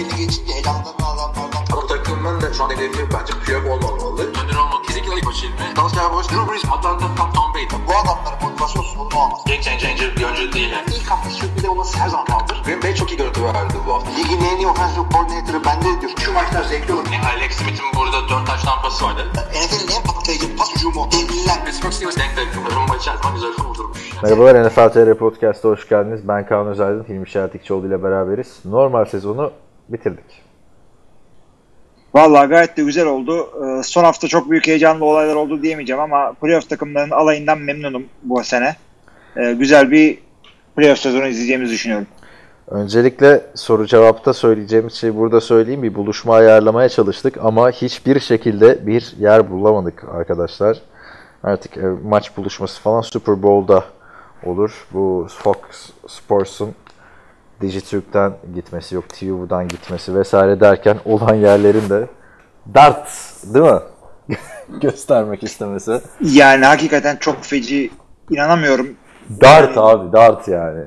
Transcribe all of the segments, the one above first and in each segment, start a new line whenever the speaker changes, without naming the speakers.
belli geçince elanlarını alanlardan.
Ama takımın da şu an hedefi bence Piyok olmamalı. Önder olmak kesinlikle ilk başı ilmi. Dalsya Boş, Drew Brees, Atlanta, Tom, Tom Brady.
Bu adamların motivasyon sorunu olmaz.
Game changer bir oyuncu değil. Yani.
İlk hafta sürpriz olması her zaman kaldır.
Green Bay çok iyi görüntü verdi bu hafta.
Ligin en iyi offensive coordinator'ı bende diyor. Şu maçlar zevkli olur.
Yani Alex Smith'in burada 4 taş tampası vardı.
NFL'in en patlayıcı pas hücumu. Devliler.
Pittsburgh Steelers denk denk. Rumba içerisinde güzel kurdurmuş.
Merhabalar NFL TR Podcast'a hoş geldiniz. Ben Kaan Özaydın, Hilmi Şertikçioğlu ile beraberiz. Normal sezonu bitirdik.
Vallahi gayet de güzel oldu. Ee, son hafta çok büyük heyecanlı olaylar oldu diyemeyeceğim ama playoff takımlarının alayından memnunum bu sene. Ee, güzel bir playoff sezonu izleyeceğimizi düşünüyorum.
Öncelikle soru cevapta söyleyeceğimiz şeyi burada söyleyeyim. Bir buluşma ayarlamaya çalıştık ama hiçbir şekilde bir yer bulamadık arkadaşlar. Artık e, maç buluşması falan Super Bowl'da olur. Bu Fox Sports'un Dijitürk'ten gitmesi yok, TV'den gitmesi vesaire derken olan yerlerin de dart değil mi? Göstermek istemesi.
Yani hakikaten çok feci inanamıyorum.
Dart abi, dart yani.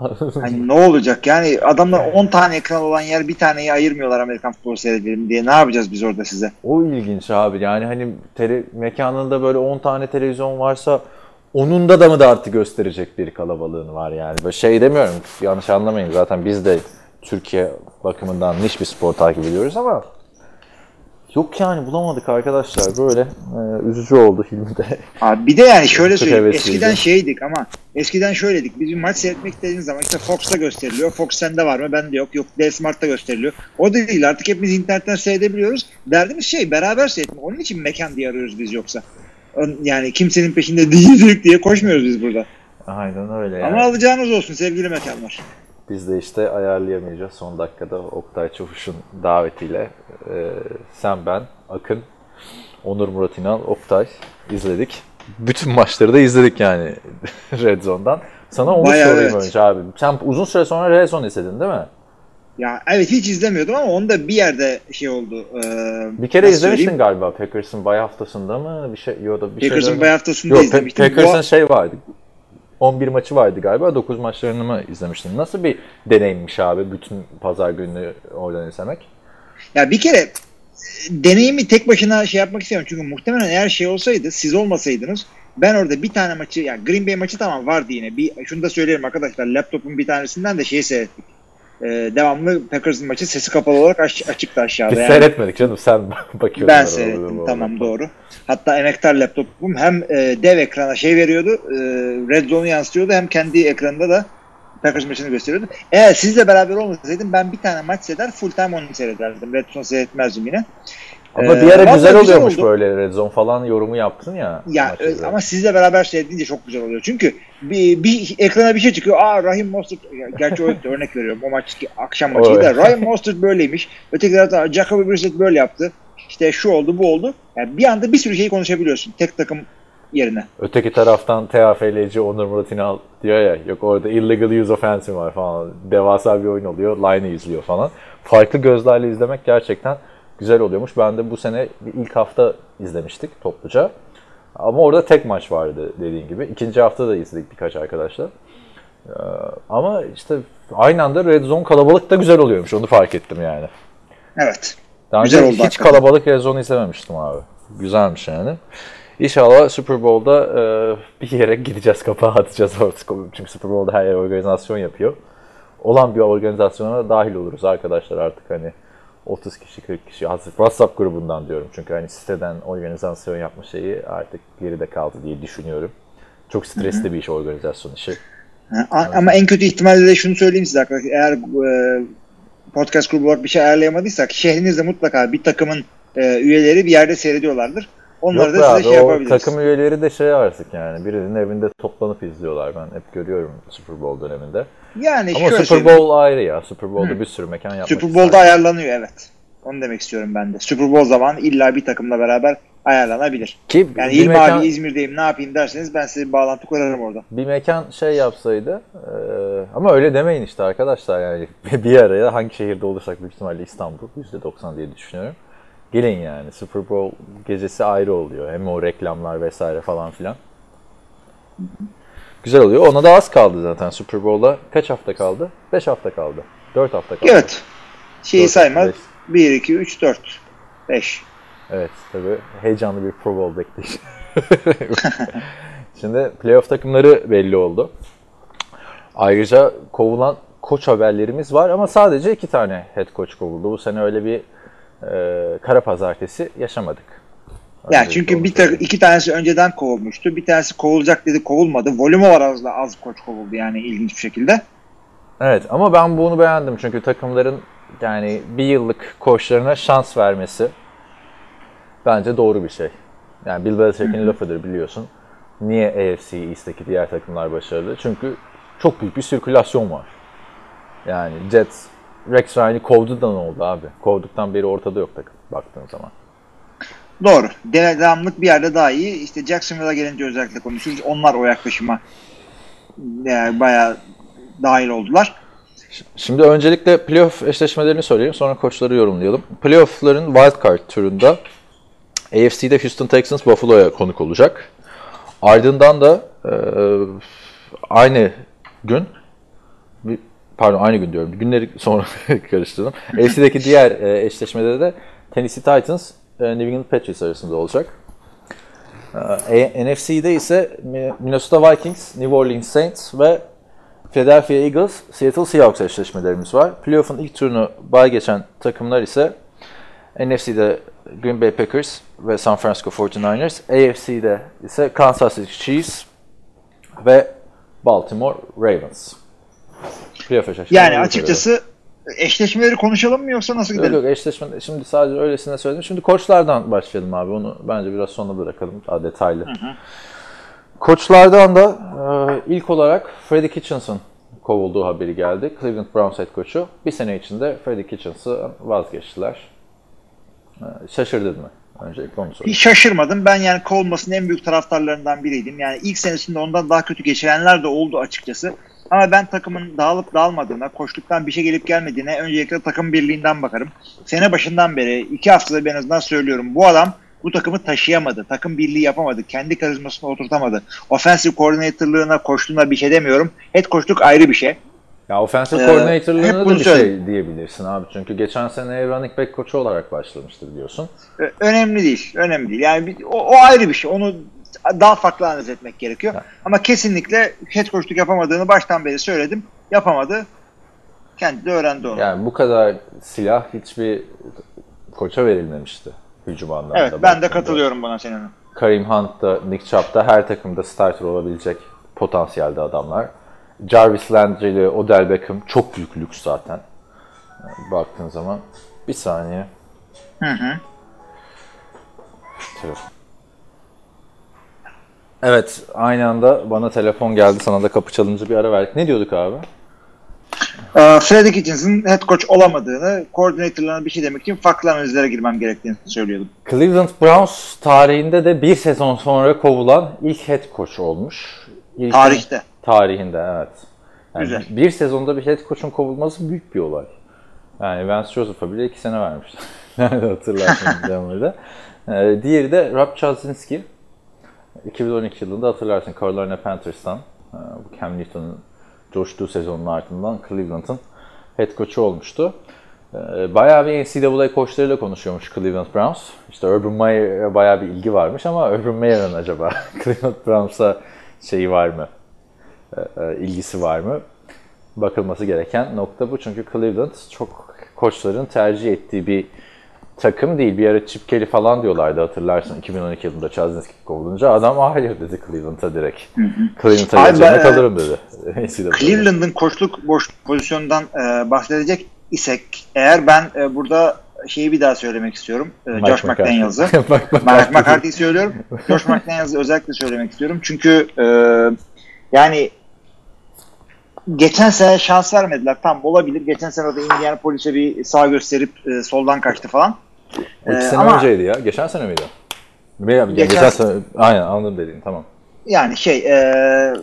Hani ne olacak yani adamlar 10 tane ekran olan yer bir taneyi ayırmıyorlar Amerikan futbolu seyredelim diye. Ne yapacağız biz orada size?
O ilginç abi. Yani hani tele, mekanında böyle 10 tane televizyon varsa onunda da mı dartı gösterecek bir kalabalığın var yani. Böyle şey demiyorum yanlış anlamayın zaten biz de Türkiye bakımından niş bir spor takip ediyoruz ama yok yani bulamadık arkadaşlar böyle e, üzücü oldu filmde.
Abi bir de yani şöyle söyleyeyim. Eskiden şeydik ama eskiden şöyledik. Biz bir maç seyretmek istediğimiz zaman işte Fox'ta gösteriliyor. Fox sende var mı? Bende yok. Yok Dev Smart'ta gösteriliyor. O da değil. Artık hepimiz internetten seyredebiliyoruz. Derdimiz şey beraber seyretmek. Onun için mekan diye arıyoruz biz yoksa. Yani kimsenin peşinde değildik diye koşmuyoruz biz burada.
Aynen öyle yani.
Ama alacağınız olsun sevgili mekanlar.
Biz de işte ayarlayamayacağız son dakikada Oktay Çavuş'un davetiyle e, sen ben, Akın, Onur Murat İnal, Oktay izledik. Bütün maçları da izledik yani Red Zone'dan. Sana onu
Bayağı
sorayım
evet.
önce abi. Sen uzun süre sonra Red Zone izledin değil mi?
Ya evet hiç izlemiyordum ama onda bir yerde şey oldu. Ee,
Bir kere izlemiştin
söyleyeyim?
galiba Packers'ın bay haftasında mı? Bir şey yo da bir
Packers'ın
şeyler-
bay haftasında
Yok,
izlemiştim.
Packers'ın
Bu-
şey vardı. 11 maçı vardı galiba. 9 maçlarını mı izlemiştin? Nasıl bir deneyimmiş abi bütün pazar günü oradan izlemek?
Ya bir kere e, deneyimi tek başına şey yapmak istemiyorum. Çünkü muhtemelen eğer şey olsaydı siz olmasaydınız ben orada bir tane maçı yani Green Bay maçı tamam vardı yine. Bir, şunu da söyleyelim arkadaşlar laptopun bir tanesinden de şeyi seyrettik. Ee, devamlı Packers'ın maçı sesi kapalı olarak aç, açıktı aşağıda.
Biz
Yani
seyretmedik canım sen bakıyordun.
ben seyrettim tamam doğru. Hatta emektar laptopum hem e, dev ekrana şey veriyordu e, Red Zone'u yansıtıyordu hem kendi ekranında da Packers maçını gösteriyordu. Eğer sizle beraber olmasaydım ben bir tane maç seyreder full time onu seyrederdim. Red Zone seyretmezdim yine.
Ama
Ee,
bir ara
vallahi
güzel oluyormuş
oldu.
böyle Red Zone falan yorumu yaptın ya.
Ya e, ama sizle beraber seyredince çok güzel oluyor. Çünkü bir, bir ekrana bir şey çıkıyor. Aa Rahim Mostert gerçi o örnek veriyorum. O maç akşam maçıydı. da. Rahim Mostert böyleymiş. Öteki tarafta Jacoby Brissett böyle yaptı. İşte şu oldu bu oldu. Yani bir anda bir sürü şey konuşabiliyorsun. Tek takım yerine.
Öteki taraftan TFL'ci Onur Murat İnal diyor ya yok orada illegal use offensive var falan. Devasa bir oyun oluyor. Line'ı izliyor falan. Farklı gözlerle izlemek gerçekten güzel oluyormuş. Ben de bu sene bir ilk hafta izlemiştik topluca. Ama orada tek maç vardı dediğin gibi. İkinci hafta da izledik birkaç arkadaşlar. Ee, ama işte aynı anda Red Zone kalabalık da güzel oluyormuş. Onu fark ettim yani.
Evet.
Daha
Güzel oldu
hiç
hakikaten.
kalabalık Red Zone izlememiştim abi. Güzelmiş yani. İnşallah Super Bowl'da e, bir yere gideceğiz, kapağı atacağız artık. Çünkü Super Bowl'da her yer organizasyon yapıyor. Olan bir organizasyona dahil oluruz arkadaşlar artık hani 30 kişi 40 kişi WhatsApp grubundan diyorum çünkü hani siteden organizasyon yapma şeyi artık geride kaldı diye düşünüyorum. Çok stresli bir iş organizasyon işi.
Ha, a- Ama en kötü ihtimalle de şunu söyleyeyim size arkadaşlar. Eğer e, podcast grubu olarak bir şey ayarlayamadıysak şehrinizde mutlaka bir takımın e, üyeleri bir yerde seyrediyorlardır. Onları
Yok
da size
abi
şey yapabiliriz.
takım üyeleri de şey artık yani birinin evinde toplanıp izliyorlar ben hep görüyorum Super Bowl döneminde.
Yani
Ama
şöyle
Super
söyleyeyim.
Bowl ayrı ya. Super Bowl'da bir sürü mekan yapmak
Super. Bowl'da ayarlanıyor evet. Onu demek istiyorum ben de. Super Bowl zamanı illa bir takımla beraber ayarlanabilir.
Ki
Yani
bir,
Hilmi
mekan,
abi İzmir'deyim ne yapayım derseniz ben size bir bağlantı kurarım orada.
bir mekan şey yapsaydı e, ama öyle demeyin işte arkadaşlar yani bir araya hangi şehirde olursak büyük ihtimalle İstanbul %90 diye düşünüyorum. Gelin yani Super Bowl gecesi ayrı oluyor. Hem o reklamlar vesaire falan filan. Güzel oluyor. Ona da az kaldı zaten Super Bowl'a. Kaç hafta kaldı? 5 hafta kaldı. 4 hafta kaldı.
Evet. Şeyi
Dört,
sayma.
beş.
1, 2, 3, 4, 5.
Evet tabii heyecanlı bir Pro Bowl bekleyişi. Şimdi playoff takımları belli oldu. Ayrıca kovulan koç haberlerimiz var ama sadece iki tane head coach kovuldu. Bu sene öyle bir e, kara pazartesi yaşamadık.
Yani çünkü bir tak, iki tanesi önceden kovulmuştu. Bir tanesi kovulacak dedi kovulmadı. Volümü var az da az koç kovuldu yani ilginç bir şekilde.
Evet ama ben bunu beğendim çünkü takımların yani bir yıllık koçlarına şans vermesi bence doğru bir şey. Yani Bill Belichick'in lafıdır biliyorsun. Niye AFC East'teki diğer takımlar başarılı? Çünkü çok büyük bir sirkülasyon var. Yani Jets, Rex Ryan'i kovdu da ne oldu abi? Kovduktan beri ortada yok takım baktığın zaman.
Doğru. De- Devamlık bir yerde daha iyi. İşte Jacksonville'a gelince özellikle konuşuruz. Onlar o yaklaşıma yani bayağı dahil oldular.
Şimdi öncelikle playoff eşleşmelerini söyleyeyim sonra koçları yorumlayalım. Playoff'ların wildcard turunda AFC'de Houston Texans Buffalo'ya konuk olacak. Ardından da e, aynı gün pardon aynı gün diyorum. Günleri sonra karıştırdım. AFC'deki diğer e, eşleşmede de Tennessee Titans e, New England Patriots arasında olacak. E, NFC'de ise Mi- Minnesota Vikings, New Orleans Saints ve Philadelphia Eagles, Seattle Seahawks eşleşmelerimiz var. Playoff'un ilk turunu bay geçen takımlar ise NFC'de Green Bay Packers ve San Francisco 49ers, AFC'de ise Kansas City Chiefs ve Baltimore Ravens. Playoff eşleşmeleri.
Yani açıkçası eşleşmeleri konuşalım mı yoksa nasıl
Yok
gidelim?
yok eşleşme, şimdi sadece öylesine söyledim. Şimdi koçlardan başlayalım abi. Onu bence biraz sonra bırakalım daha detaylı. Koçlardan da e, ilk olarak Freddie Kitchens'ın kovulduğu haberi geldi. Cleveland Browns head koçu. Bir sene içinde Freddie Kitchens'ı vazgeçtiler. E, şaşırdın mı? Öncelikle onu sorayım.
Hiç şaşırmadım. Ben yani kovulmasının en büyük taraftarlarından biriydim. Yani ilk senesinde ondan daha kötü geçirenler de oldu açıkçası. Ama ben takımın dağılıp dağılmadığına, koştuktan bir şey gelip gelmediğine öncelikle takım birliğinden bakarım. Sene başından beri iki haftada ben en azından söylüyorum. Bu adam bu takımı taşıyamadı. Takım birliği yapamadı. Kendi karizmasını oturtamadı. Offensive coordinator'lığına, koştuğuna bir şey demiyorum. Head coachluk ayrı bir şey.
Ya offensive
Ee,
coordinator'lığına da bir
söyledim.
şey diyebilirsin abi. Çünkü geçen sene running back koçu olarak başlamıştı biliyorsun.
Önemli değil. Önemli değil. Yani o, o ayrı bir şey. Onu daha farklı analiz etmek gerekiyor.
Ha.
Ama kesinlikle head coachluk yapamadığını baştan beri söyledim. Yapamadı. Kendi de öğrendi onu.
Yani bu kadar silah hiçbir koça verilmemişti hücum anlamında.
evet ben de
baktığında.
katılıyorum buna senin.
Kareem Hunt da Nick Chubb da her takımda starter olabilecek potansiyelde adamlar. Jarvis Landry ile Odell Beckham çok büyük lüks zaten. Yani baktığın zaman bir saniye.
Hı hı.
Telefon. Evet, aynı anda bana telefon geldi. Sana da kapı çalınca bir ara verdik. Ne diyorduk abi?
Ee, Freddie Kitchens'ın head coach olamadığını, koordinatörlerine bir şey demek için farklı analizlere girmem gerektiğini söylüyordum.
Cleveland Browns tarihinde de bir sezon sonra kovulan ilk head coach olmuş. İlk
Tarihte.
Tarihinde evet. Yani
Güzel.
Bir sezonda bir head coach'un kovulması büyük bir olay. Yani Vance Joseph'a bile iki sene vermişler. Nerede hatırlarsın Denver'da. Ee, diğeri de Rob Chazinski. 2012 yılında hatırlarsın Carolina Panthers'tan. e, Bu Cam Newton'un coştuğu sezonun ardından Cleveland'ın head coach'u olmuştu. Ee, Bayağı bir NCAA koçlarıyla konuşuyormuş Cleveland Browns. İşte Urban Meyer'e bayağı bir ilgi varmış ama Urban Meyer'ın acaba Cleveland Browns'a şeyi var mı? E, ilgisi var mı? Bakılması gereken nokta bu. Çünkü Cleveland çok koçların tercih ettiği bir takım değil. Bir ara Chip Kelly falan diyorlardı hatırlarsın 2012 yılında Chazinski kovulunca. Adam "Aa, hayır dedi Cleveland'a direkt. Cleveland'a geleceğime kalırım dedi.
Cleveland'ın koçluk boş pozisyonundan e, bahsedecek isek eğer ben e, burada şeyi bir daha söylemek istiyorum. E,
Mike
Josh. McDaniels'ı. Mike. McCarthy'yi söylüyorum. Josh McDaniels'ı özellikle söylemek istiyorum. Çünkü e, yani geçen sene şans vermediler. Tam olabilir. Geçen sene de Indianapolis'e bir sağ gösterip e, soldan kaçtı falan.
O iki
Ee,
sene
ama-
önceydi ya. Geçen sene miydi? Geçen,
Geçen-
sene. Aynen anladım dediğin tamam.
Yani şey e,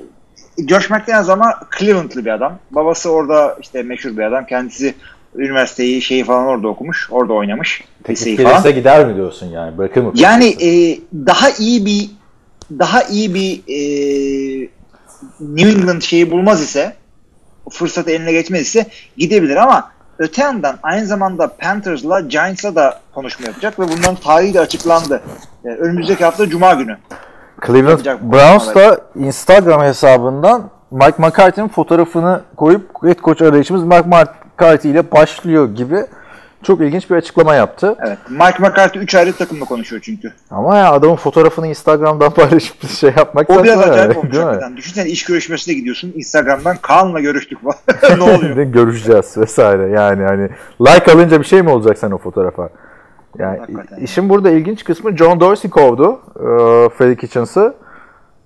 Josh McDaniels ama Cleveland'lı bir adam. Babası orada işte meşhur bir adam. Kendisi üniversiteyi şeyi falan orada okumuş. Orada oynamış. Falan.
gelirse gider mi diyorsun yani? Bırakır mı?
Yani e, daha iyi bir daha iyi bir e, New England şeyi bulmaz ise fırsatı eline geçmez ise gidebilir ama öte yandan aynı zamanda Panthers'la Giants'a da konuşma yapacak ve bunların tarihi de açıklandı. Ee, önümüzdeki hafta Cuma günü.
Cleveland Browns da Instagram hesabından Mike McCarthy'nin fotoğrafını koyup head coach arayışımız Mike McCarthy ile başlıyor gibi çok ilginç bir açıklama yaptı.
Evet. Mike McCarthy 3 ayrı takımla konuşuyor çünkü.
Ama ya adamın fotoğrafını Instagram'dan paylaşıp bir şey yapmak
O biraz acayip olmuş hakikaten. Düşünsene iş görüşmesine gidiyorsun Instagram'dan Kaan'la görüştük falan. ne oluyor?
görüşeceğiz vesaire. Yani hani like alınca bir şey mi olacak sen o fotoğrafa? Yani
Hakikaten.
işin burada ilginç kısmı John Dorsey kovdu e, Freddie Kitchens'ı.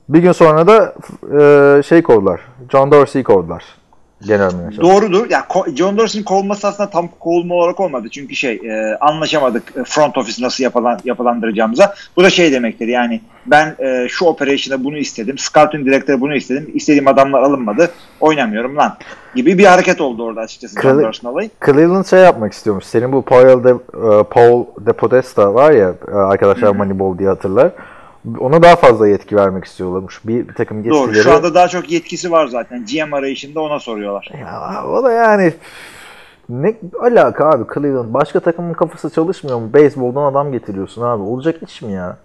Bir gün sonra da e, şey kovdular. John Dorsey'i kovdular. Genel menajer.
Doğrudur. Ya ko- John Dorsey'nin kovulması aslında tam kovulma olarak olmadı. Çünkü şey e, anlaşamadık e, front office nasıl yapılan, yapılandıracağımıza. Bu da şey demektir yani ben e, şu operation'da bunu istedim. Scouting direktörü bunu istedim. İstediğim adamlar alınmadı. Oynamıyorum lan gibi bir hareket oldu orada açıkçası John
Kral-
Dorsey'nin olayı.
Cleveland şey yapmak istiyormuş. Senin bu Paul de, e, Paul de Podesta var ya e, arkadaşlar Moneyball diye hatırlar. Ona daha fazla yetki vermek istiyorlarmış. Bir, takım yetkileri.
Doğru. Şu anda daha çok yetkisi var zaten. GM arayışında ona soruyorlar.
Ya o da yani ne alaka abi Cleveland başka takımın kafası çalışmıyor mu? Beyzboldan adam getiriyorsun abi. Olacak iş mi ya?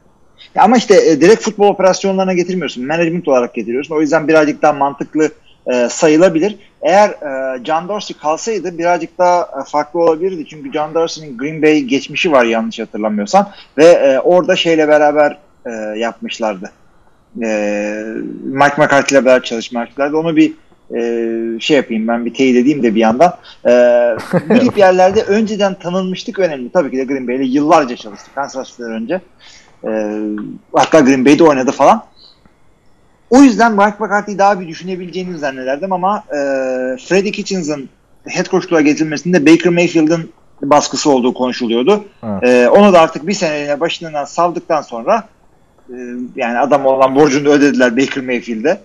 Ya ama işte e, direkt futbol operasyonlarına getirmiyorsun. Management olarak getiriyorsun. O yüzden birazcık daha mantıklı e, sayılabilir. Eğer e, John Dorsey kalsaydı birazcık daha e, farklı olabilirdi. Çünkü John Dorsey'nin Green Bay geçmişi var yanlış hatırlamıyorsam. Ve e, orada şeyle beraber e, yapmışlardı. E, Mike McCarthy ile beraber çalışma yapmışlardı. Onu bir e, şey yapayım ben bir teyit edeyim de bir yandan. E, bu tip yerlerde önceden tanınmışlık önemli. Tabii ki de Green Bay ile yıllarca çalıştık. Kansas City'den önce. E, hatta Green Bay'de oynadı falan. O yüzden Mike McCarthy'yi daha bir düşünebileceğini zannederdim ama e, Freddie Kitchens'ın head coachluğa getirilmesinde Baker Mayfield'ın baskısı olduğu konuşuluyordu.
Evet.
E, onu da artık bir seneliğine başından savdıktan sonra e, yani adam olan borcunu ödediler Baker Mayfield'e.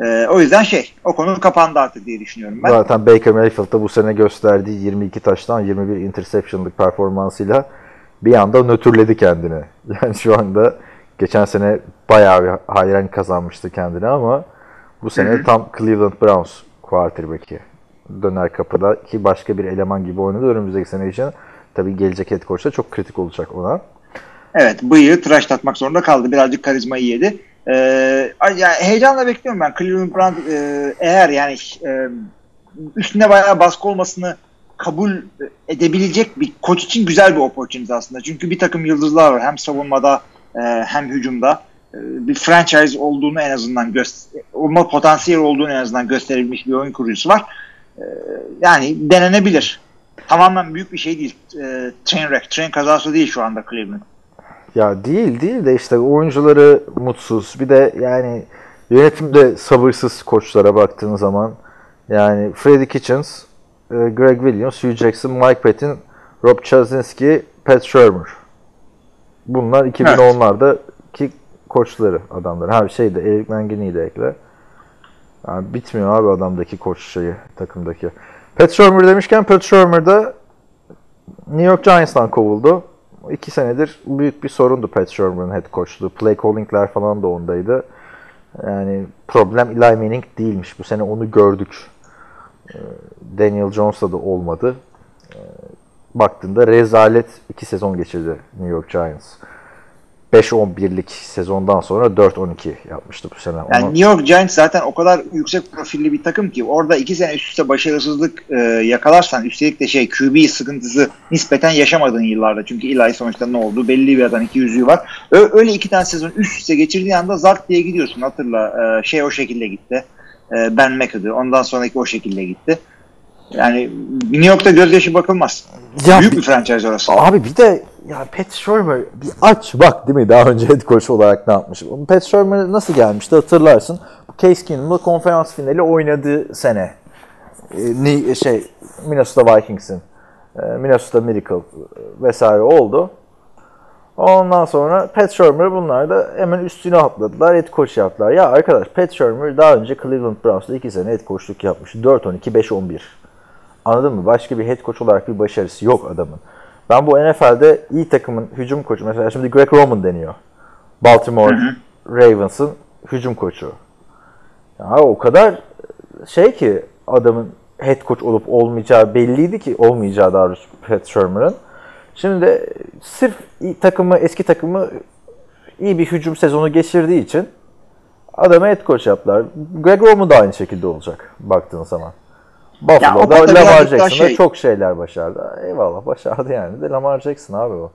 E, o yüzden şey o konu kapandı artık diye düşünüyorum ben.
Zaten Baker Mayfield da bu sene gösterdiği 22 taştan 21 interception'lık performansıyla bir anda nötrledi kendini. Yani şu anda geçen sene bayağı bir hayran kazanmıştı kendine ama bu sene
Hı hı.
tam Cleveland Browns quarterback'i. Döner kapıda ki başka bir eleman gibi oynadı önümüzdeki sene için. Tabii gelecek head coach da çok kritik olacak ona.
Evet bıyığı tıraş tatmak zorunda kaldı. Birazcık karizmayı yedi. Ee, yani heyecanla bekliyorum ben. Cleveland Browns e, eğer yani e, üstüne bayağı baskı olmasını kabul edebilecek bir koç için güzel bir opportunity aslında. Çünkü bir takım yıldızlar var. Hem savunmada e, hem hücumda. E, bir franchise olduğunu en azından göster olma potansiyeli olduğunu en azından gösterilmiş bir oyun kurucusu var. E, yani denenebilir. Tamamen büyük bir şey değil. E, train wreck, train kazası değil şu anda Cleveland.
Ya değil değil de işte oyuncuları mutsuz. Bir de yani yönetimde sabırsız koçlara baktığın zaman yani Freddie Kitchens, e, Greg Williams, Hugh Jackson, Mike Patton, Rob Chazinski, Pat Shermer. Bunlar 2010'lardaki koçları adamlar. Ha şey de Eric Mangini'yi de ekle. Yani bitmiyor abi adamdaki koç şeyi takımdaki. Pat Shermer demişken Pat Shermer da New York Giants'tan kovuldu. İki senedir büyük bir sorundu Pat Shermer'ın head coachluğu. Play calling'ler falan da ondaydı. Yani problem Eli Manning değilmiş. Bu sene onu gördük. Ee, Daniel Jones'la da olmadı. Ee, Baktığında rezalet iki sezon geçirdi New York Giants. 5-11'lik sezondan sonra 4-12 yapmıştı bu sene.
Yani
Onu-
New York Giants zaten o kadar yüksek profilli bir takım ki orada iki sene üst üste başarısızlık e, yakalarsan üstelik de şey QB sıkıntısı nispeten yaşamadığın yıllarda çünkü Eli sonuçta ne oldu belli bir adam iki yüzüğü var. Ö- öyle iki tane sezon üst üste geçirdiği anda zart diye gidiyorsun hatırla e, şey o şekilde gitti. E, ben McAdoo ondan sonraki o şekilde gitti. Yani New York'ta gözyaşı bakılmaz.
Ya
Büyük
bir-
bir franchise orası.
Abi bir de ya Pat Shermer bir aç bak değil mi daha önce head coach olarak ne yapmış. Pat Shermer nasıl gelmişti hatırlarsın. Case Keenum'la konferans finali oynadığı sene. Ee, şey Minnesota Vikings'in e, Minnesota Miracle e, vesaire oldu. Ondan sonra Pat Shermer bunlar da hemen üstüne atladılar. Head coach yaptılar. Ya arkadaş Pat Shermer daha önce Cleveland Browns'ta 2 sene head coachluk yapmış. 4-12, 5-11. Anladın mı? Başka bir head coach olarak bir başarısı yok adamın. Ben bu NFL'de iyi takımın hücum koçu mesela şimdi Greg Roman deniyor. Baltimore Ravens'ın hücum koçu. Ya o kadar şey ki adamın head coach olup olmayacağı belliydi ki olmayacağı daha doğrusu Pat Shermer'ın. Şimdi de sırf takımı eski takımı iyi bir hücum sezonu geçirdiği için adamı head coach yaptılar. Greg Roman da aynı şekilde olacak baktığın zaman. Buffalo'da
konuda
Lamar Jackson'da
şey-
çok şeyler başardı. Eyvallah başardı yani de Lamar Jackson abi o.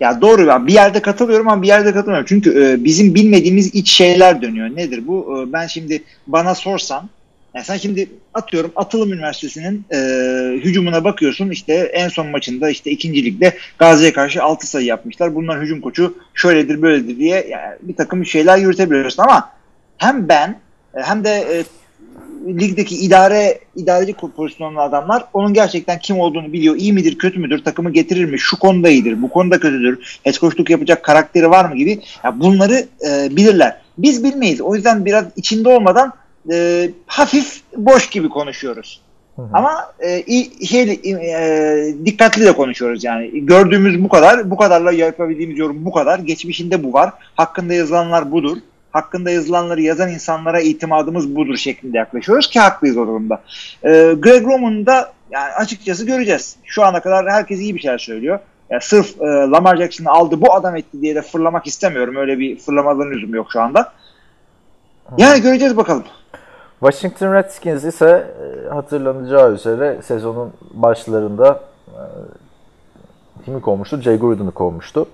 Ya doğru ya bir yerde katılıyorum ama bir yerde katılmıyorum. Çünkü e, bizim bilmediğimiz iç şeyler dönüyor. Nedir bu? E, ben şimdi bana sorsan yani sen şimdi atıyorum Atılım Üniversitesi'nin e, hücumuna bakıyorsun. İşte en son maçında işte ikinci ligde Gazi'ye karşı 6 sayı yapmışlar. Bunların hücum koçu şöyledir böyledir diye yani bir takım şeyler yürütebiliyorsun ama hem ben e, hem de e, ligdeki idare idareci pozisyonlu adamlar onun gerçekten kim olduğunu biliyor. İyi midir, kötü müdür, takımı getirir mi, şu konuda iyidir, bu konuda kötüdür, head coachluk yapacak karakteri var mı gibi ya bunları e, bilirler. Biz bilmeyiz. O yüzden biraz içinde olmadan e, hafif boş gibi konuşuyoruz. Ama e, şey, e, dikkatli de konuşuyoruz yani. Gördüğümüz bu kadar, bu kadarla yapabildiğimiz yorum bu kadar. Geçmişinde bu var. Hakkında yazılanlar budur. Hakkında yazılanları yazan insanlara itimadımız budur şeklinde yaklaşıyoruz ki haklıyız o durumda. E, Greg Roman'ı da yani açıkçası göreceğiz. Şu ana kadar herkes iyi bir şeyler söylüyor. Ya sırf e, Lamar Jackson'ı aldı bu adam etti diye de fırlamak istemiyorum. Öyle bir fırlamaların lüzumu yok şu anda. Yani göreceğiz bakalım.
Washington Redskins ise e, hatırlanacağı üzere sezonun başlarında e, kimi kovmuştu? Jay Gruden'ı kovmuştu.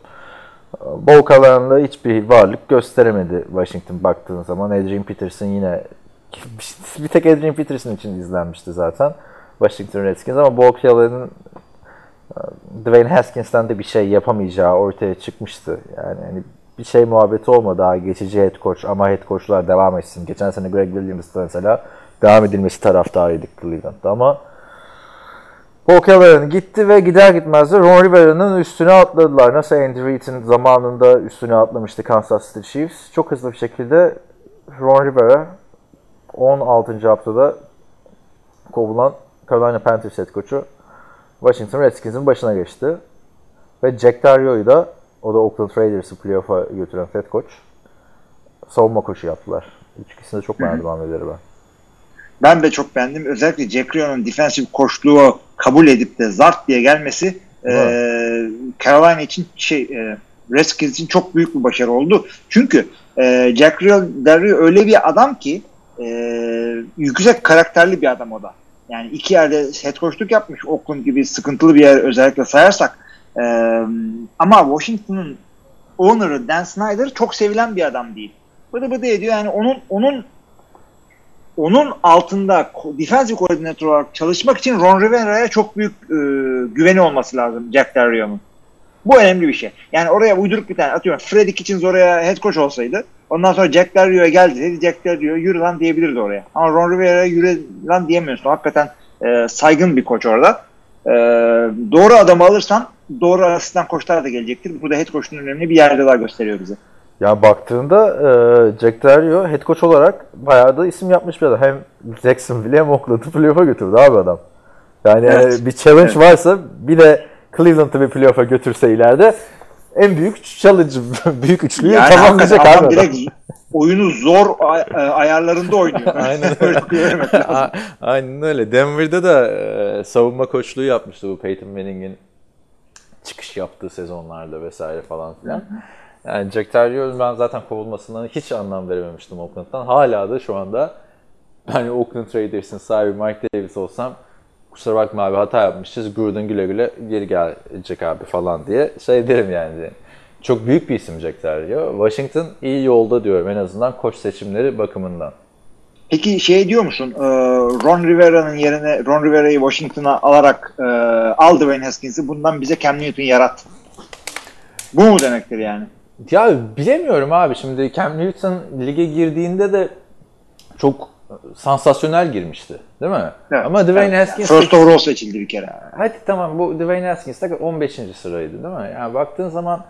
E, Bowl alanında hiçbir varlık gösteremedi Washington baktığın zaman. Adrian Peterson yine bir tek Adrian Peterson için izlenmişti zaten Washington Redskins ama Bowl alanının Dwayne Haskins'ten de bir şey yapamayacağı ortaya çıkmıştı. Yani hani bir şey muhabbeti olmadı daha geçici head coach ama head coachlar devam etsin. Geçen sene Greg Williams'ta mesela devam edilmesi taraftarıydık Cleveland'da ama Paul Callahan gitti ve gider gitmez de Ron Rivera'nın üstüne atladılar. Nasıl Andy Reid'in zamanında üstüne atlamıştı Kansas City Chiefs. Çok hızlı bir şekilde Ron Rivera 16. haftada kovulan Carolina Panthers head coach'u Washington Redskins'in başına geçti. Ve Jack Dario'yu da o da Oakland Raiders'ı playoff'a götüren head coach savunma koçu yaptılar. İkisini de çok beğendim hamleleri ben.
Ben de çok beğendim. Özellikle Jack Rio'nun defensive koçluğu kabul edip de zart diye gelmesi e, Carolina için şey e, Redskins için çok büyük bir başarı oldu. Çünkü e, Jack Rio, Dario öyle bir adam ki e, yüksek karakterli bir adam o da. Yani iki yerde head coachluk yapmış. Oakland gibi sıkıntılı bir yer özellikle sayarsak. E, ama Washington'ın owner'ı Dan Snyder çok sevilen bir adam değil. Bıdı bıdı ediyor. Yani onun onun onun altında defensive koordinatör olarak çalışmak için Ron Rivera'ya çok büyük e, güveni olması lazım Jack Del Rio'nun. Bu önemli bir şey. Yani oraya uyduruk bir tane atıyorum Freddy Kitchens oraya head coach olsaydı ondan sonra Jack Del Rio'ya geldi dedi Jack Del Rio yürü lan diyebilirdi oraya. Ama Ron Rivera'ya yürü lan diyemiyorsun. Hakikaten e, saygın bir koç orada. E, doğru adamı alırsan doğru asistan koçlar da gelecektir. Bu da head coach'un önemli bir yerde daha gösteriyor bize.
Ya baktığında e, Jack Del Rio head coach olarak bayağı da isim yapmış bir adam. Hem Jacksonville hem Oakland'ı playoff'a götürdü abi adam. Yani
Evet.
bir challenge
Evet.
varsa bir de Cleveland'ı bir playoff'a götürse ileride en büyük challenge, büyük üçlüyü
Yani
tamamlayacak abi
adam direkt oyunu zor ay- e, ayarlarında oynuyor.
Aynen
Öyle
Aynen öyle. Denver'da da e, savunma koçluğu yapmıştı bu Peyton Manning'in çıkış yaptığı sezonlarda vesaire falan filan. Yani Jack Rio'nun ben zaten kovulmasından hiç anlam verememiştim Oakland'dan. Hala da şu anda ben Oakland Raiders'ın sahibi Mike Davis olsam kusura bakma abi hata yapmışız. Gruden güle güle geri gelecek abi falan diye şey derim yani. Çok büyük bir isim Jack Rio. Washington iyi yolda diyorum en azından koç seçimleri bakımından.
Peki şey diyor musun? e, Ron Rivera'nın yerine Ron Rivera'yı Washington'a alarak e, al Dwayne Haskins'i bundan bize Cam Newton yarat. Bu mu demektir yani?
Ya bilemiyorum abi şimdi Cam Newton lige girdiğinde de çok sansasyonel girmişti değil mi?
Evet,
Ama Dwayne
evet.
Haskins
First overall seçildi bir kere.
hadi tamam bu Dwayne Haskins de 15. sıraydı değil mi? Yani baktığın zaman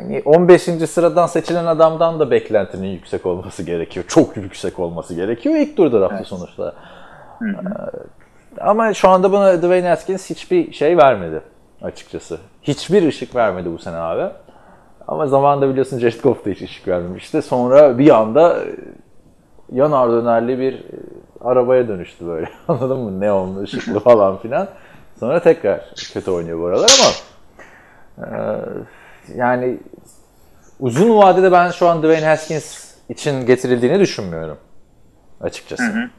yani 15. sıradan seçilen adamdan da beklentinin yüksek olması gerekiyor. Çok yüksek olması gerekiyor. İlk tur draftı
Evet.
sonuçta. Ee, Ama şu anda bana Dwayne Haskins hiçbir şey vermedi açıkçası. Hiçbir ışık vermedi bu sene abi. Ama zamanında biliyorsun Goff da hiç ışık vermemişti. Sonra bir anda e, yanar dönerli bir e, arabaya dönüştü böyle. Anladın mı? Neonlu, ışıklı falan filan. Sonra tekrar kötü oynuyor bu aralar ama e, yani uzun vadede ben şu an Dwayne Haskins için getirildiğini düşünmüyorum. Açıkçası.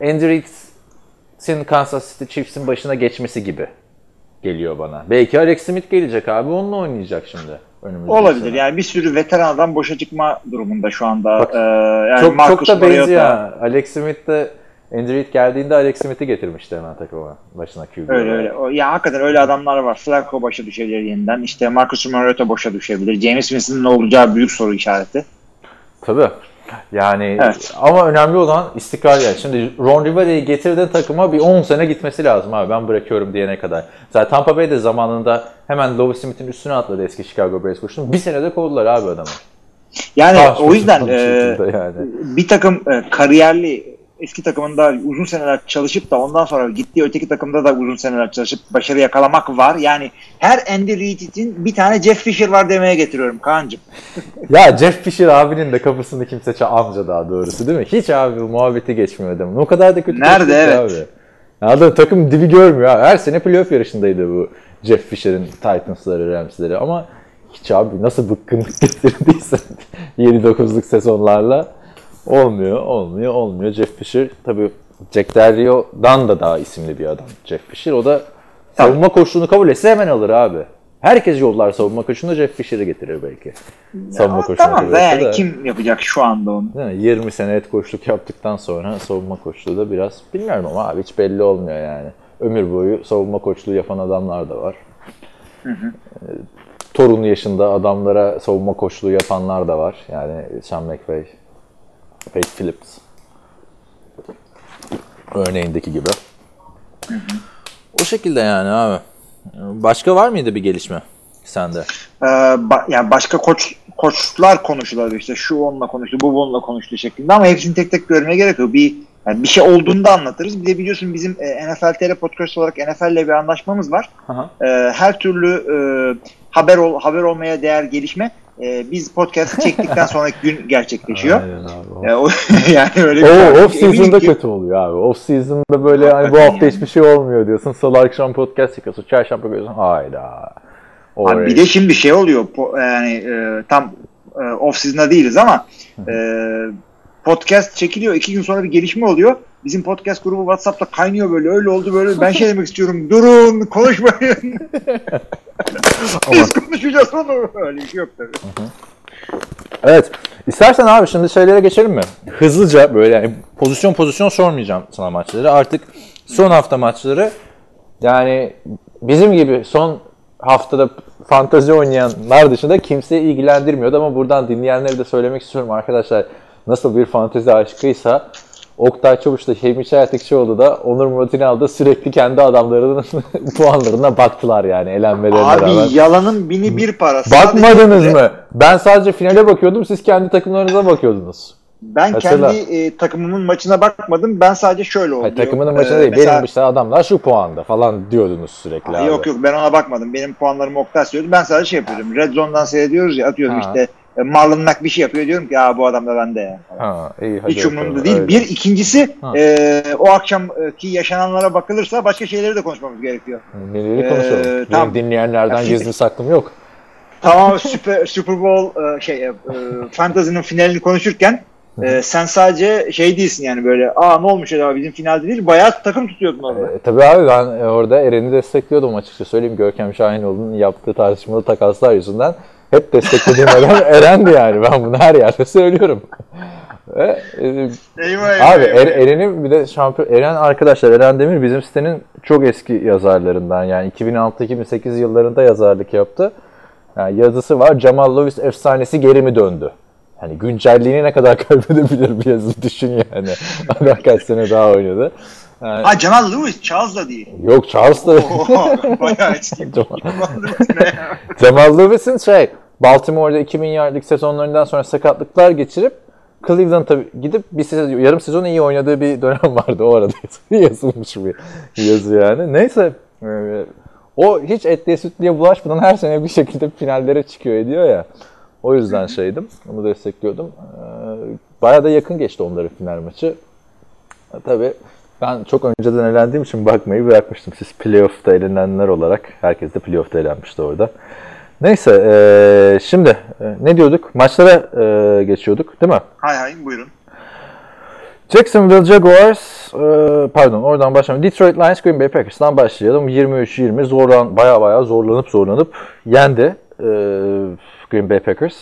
Andy Reid'in Kansas City Chiefs'in başına geçmesi gibi geliyor bana. Belki Alex Smith gelecek abi onunla oynayacak şimdi. Önümüzdeki
Olabilir.
sene.
Yani bir sürü veteran adam boşa çıkma durumunda şu anda.
Bak,
Ee, yani
çok
Marcus
çok da benziyor.
Mariota-.
Alex Smith de Andy Reid geldiğinde Alex Smith'i getirmişti hemen takıma başına QB.
Öyle öyle. O, ya hakikaten öyle adamlar var. Flacco boşa düşebilir yeniden. İşte Marcus Mariota boşa düşebilir. James Winston'ın ne olacağı büyük soru işareti.
Tabii. Yani
Evet.
ama önemli olan istikrar yani. Şimdi Ron Riveri'yi getirdiğin takıma bir 10 sene gitmesi lazım abi ben bırakıyorum diyene kadar. Zaten Tampa Bay de zamanında hemen Lovie Smith'in üstüne atladı eski Chicago Bears koşunu. Bir senede kovdular abi adamı.
Yani
Ah,
o yüzden e,
yani.
bir takım e, kariyerli eski takımında uzun seneler çalışıp da ondan sonra gittiği öteki takımda da uzun seneler çalışıp başarı yakalamak var. Yani her Andy Reid için bir tane Jeff Fisher var demeye getiriyorum Kaan'cığım.
Ya Jeff Fisher abinin de kapısını kimse çal amca daha doğrusu değil mi? Hiç abi muhabbeti geçmiyor adamın. O kadar da kötü
Nerede? Evet.
Abi. Adam takım dibi görmüyor abi. Her sene playoff yarışındaydı bu Jeff Fisher'in Titans'ları, Rams'leri ama hiç abi nasıl bıkkınlık getirdiyse 7-9'luk sezonlarla olmuyor, olmuyor, olmuyor. Jeff Fisher tabii Jack Del Rio'dan da daha isimli bir adam Jeff Fisher. O da savunma koşulunu kabul etse hemen alır abi. Herkes yollar savunma koşulunda Jeff Fisher'ı getirir belki. Savunma
Ama
koşulunu
tamam da yani
de.
kim yapacak şu anda onu?
Mi? 20 sene et koçluk yaptıktan sonra savunma koçluğu da biraz bilmiyorum ama abi hiç belli olmuyor yani. Ömür boyu savunma koçluğu yapan adamlar da var. Ee, Torun yaşında adamlara savunma koçluğu yapanlar da var. Yani Sean McVay, Pete Phillips örneğindeki gibi. O şekilde yani abi. Başka var mıydı bir gelişme sende?
Ee, ba- yani başka koç koçlar konuşuluyor işte şu onunla konuştu bu bununla konuştu şeklinde ama hepsini tek tek görmeye gerek yok. Bir yani bir şey olduğunda anlatırız. Bir de biliyorsun bizim e, NFL TR podcast olarak NFL ile bir anlaşmamız var.
Aha.
Ee, her türlü e, haber ol, haber olmaya değer gelişme e, biz podcast çektikten sonraki gün gerçekleşiyor.
Aynen abi.
E, o, yani öyle bir
O off
Eminim
season'da
ki-
kötü oluyor abi. Off season'da böyle hani bu hafta
yani.
hiçbir şey olmuyor diyorsun. Salı akşam podcast çıkıyorsun. Çarşamba görüyorsun. Hayda.
Abi bir de şimdi şey oluyor po- yani e, tam e, off season'da değiliz ama e, podcast çekiliyor iki gün sonra bir gelişme oluyor. Bizim podcast grubu WhatsApp'ta kaynıyor böyle öyle oldu böyle ben şey demek istiyorum durun konuşmayın. Biz konuşacağız onu. Öyle bir şey yok tabii.
Evet. İstersen abi şimdi şeylere geçelim mi? Hızlıca böyle yani pozisyon pozisyon sormayacağım sana maçları. Artık son hafta maçları yani bizim gibi son haftada fantazi oynayanlar dışında kimseyi ilgilendirmiyordu ama buradan dinleyenlere de söylemek istiyorum arkadaşlar. Nasıl bir fantezi aşkıysa Oktay Çavuş da Hilmi Çayatıkçıoğlu da Onur Murat İnal da sürekli kendi adamlarının puanlarına baktılar yani elenmelerine rağmen.
Abi yalanın bini bir parası.
Bakmadınız mı? Ben sadece finale bakıyordum, siz kendi takımlarınıza bakıyordunuz.
Ben
Hatırla.
kendi e, takımımın maçına bakmadım. Ben sadece şöyle oldu.
Hayır, takımının
Ee,
maçına değil,
mesela-
benim işte adamlar şu puanda falan diyordunuz sürekli abi.
Yok yok ben ona bakmadım. Benim puanlarımı Oktay söyledi. Ben sadece şey yapıyordum. Red Zone'dan seyrediyoruz ya atıyorum
Ha.
işte e, Marlon Mack bir şey yapıyor diyorum ki ya bu adam da bende ya. falan.
Ha, iyi, hadi
Hiç umurumda değil.
öyle.
Bir ikincisi
Ha.
e, o akşamki yaşananlara bakılırsa başka şeyleri de konuşmamız gerekiyor.
Neleri konuşalım?
Ee, tamam.
dinleyenlerden
Ya,
gizli saklım yok.
Tamam Super, Super Bowl e, şey e, Fantasy'nin finalini konuşurken e, sen sadece şey değilsin yani böyle aa ne olmuş acaba bizim finalde değil bayağı takım tutuyordun orada.
E, tabii abi ben e, orada Eren'i destekliyordum açıkça söyleyeyim. Görkem Şahinoğlu'nun yaptığı tartışmalı takaslar yüzünden hep desteklediğim adam Eren'di yani. Ben bunu her yerde söylüyorum. Ve, e,
Eyvah eyvah.
Abi
eyvah.
Er- Eren'in bir de şampiyon Eren arkadaşlar Eren Demir bizim sitenin çok eski yazarlarından yani 2006-2008 yıllarında yazarlık yaptı. Yani yazısı var. Jamal Lewis efsanesi geri mi döndü? Hani güncelliğini ne kadar kaybedebilir bir yazı düşün yani. Adam kaç sene daha oynadı. Yani,
Ha Jamal Lewis Charles da değil.
yok Charles da
Oha, bayağı eski.
Lewis'in şey Baltimore'da 2000 yardlık sezonlarından sonra sakatlıklar geçirip Cleveland'a gidip bir sezon, yarım sezon iyi oynadığı bir dönem vardı o arada yazılmış bir yazı yani. Neyse e, o hiç etliye sütlüye bulaşmadan her sene bir şekilde finallere çıkıyor ediyor ya. O yüzden şeydim. Onu destekliyordum. Ee, Bayağı da yakın geçti onların final maçı. Tabii ben çok önceden elendiğim için bakmayı bırakmıştım. Siz playoff'ta elenenler olarak. Herkes de playoff'ta elenmişti orada. Neyse e, şimdi e, ne diyorduk? Maçlara e, geçiyorduk değil mi?
Hay hay buyurun.
Jacksonville Jaguars, e, pardon oradan başlayalım. Detroit Lions Green Bay Packers'tan başlayalım. 23-20 zorlan, baya baya zorlanıp zorlanıp yendi e, Green Bay Packers.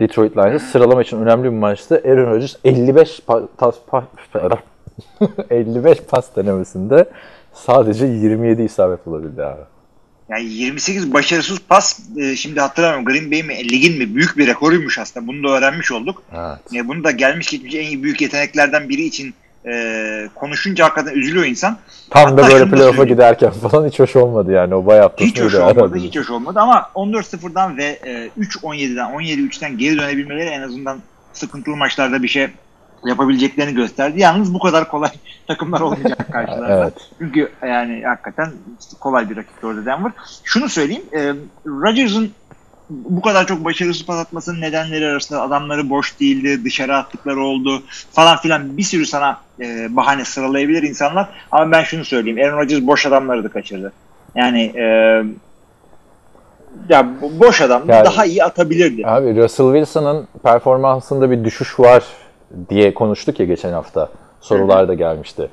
Detroit Lions'ı sıralama için önemli bir maçtı. Aaron Rodgers 55 pa, tas, pa, 55 pas denemesinde sadece 27 isabet bulabildi abi.
Yani 28 başarısız pas e, şimdi hatırlamıyorum Green Bay mi ligin mi büyük bir rekoruymuş aslında. Bunu da öğrenmiş olduk.
Evet.
E, bunu da gelmiş geçmiş en iyi büyük yeteneklerden biri için e, konuşunca hakikaten üzülüyor insan.
Tam da
Hatta
böyle
da
playoff'a
söyleyeyim.
giderken falan hiç hoş olmadı yani o bayağı
Hiç hoş olmadı, hiç hoş olmadı ama 14-0'dan ve e, 3-17'den, 17-3'ten geri dönebilmeleri en azından sıkıntılı maçlarda bir şey yapabileceklerini gösterdi. Yalnız bu kadar kolay takımlar olmayacak karşılarında.
Evet.
Çünkü yani hakikaten kolay bir rakip orada Denver. Şunu söyleyeyim, e, Rodgers'ın bu kadar çok başarısız pas atmasının nedenleri arasında adamları boş değildi, dışarı attıkları oldu falan filan bir sürü sana e, bahane sıralayabilir insanlar. Ama ben şunu söyleyeyim, Aaron Rodgers boş adamları da kaçırdı. Yani e, ya bo- boş adam
Yani-
daha iyi atabilirdi.
Abi Russell Wilson'ın performansında bir düşüş var diye konuştuk ya geçen hafta. Sorular da gelmişti.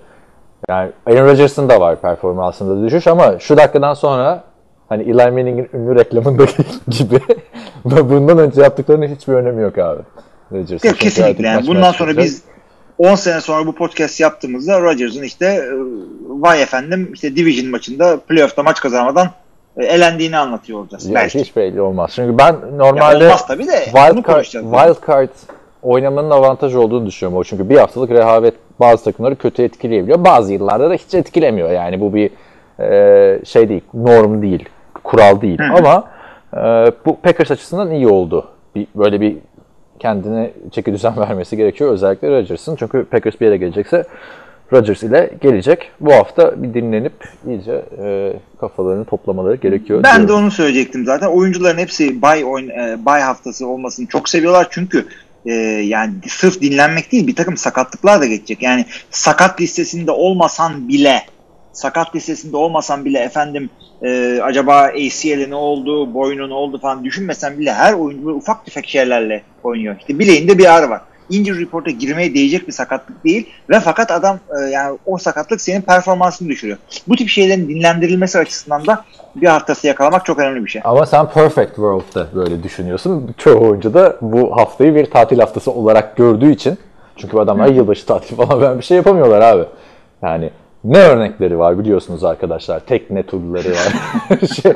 Yani Aaron Rodgers'ın da var performansında düşüş ama şu dakikadan sonra hani Eli Manning'in ünlü reklamındaki gibi bundan önce yaptıklarının hiçbir önemi yok abi. Rodgers'ın.
Yok, kesinlikle. Yani bundan sonra
çıkacak.
biz 10 sene sonra bu podcast yaptığımızda Rodgers'ın işte e, vay efendim işte Division maçında playoff'ta maç kazanamadan e, elendiğini anlatıyor olacağız.
Ya
Belki.
hiç belli olmaz. Çünkü ben
Ya
normalde
olmaz tabii de.
wild card, wild card oynamanın avantajı olduğunu düşünüyorum. O çünkü bir haftalık rehavet bazı takımları kötü etkileyebiliyor. Bazı yıllarda da hiç etkilemiyor. Yani bu bir e, şey değil, norm değil, kural değil. Ama e, bu Packers açısından iyi oldu. Bir, böyle bir kendine çeki düzen vermesi gerekiyor. Özellikle Rodgers'ın. Çünkü Packers bir yere gelecekse Rodgers ile gelecek. Bu hafta bir dinlenip iyice e, kafalarını toplamaları gerekiyor.
Ben
diyorum.
de onu söyleyecektim zaten. Oyuncuların hepsi bay oyun e, bay haftası olmasını çok seviyorlar çünkü e, yani sırf dinlenmek değil bir takım sakatlıklar da geçecek. Yani sakat listesinde olmasan bile sakat listesinde olmasan bile efendim e, acaba ACL'e ne oldu, boynu ne oldu falan düşünmesen bile her oyuncu ufak tefek şeylerle oynuyor. İşte bileğinde bir ağrı var. Injury report'a girmeye değecek bir sakatlık değil ve fakat adam e, yani o sakatlık senin performansını düşürüyor. Bu tip şeylerin dinlendirilmesi açısından da bir haftası yakalamak çok önemli bir şey.
Ama sen Perfect World'da böyle düşünüyorsun. Çoğu oyuncu da bu haftayı bir tatil haftası olarak gördüğü için. Çünkü bu adamlar yılbaşı tatil falan ben bir şey yapamıyorlar abi. Yani ne örnekleri var biliyorsunuz arkadaşlar. Tekne turları var. şey,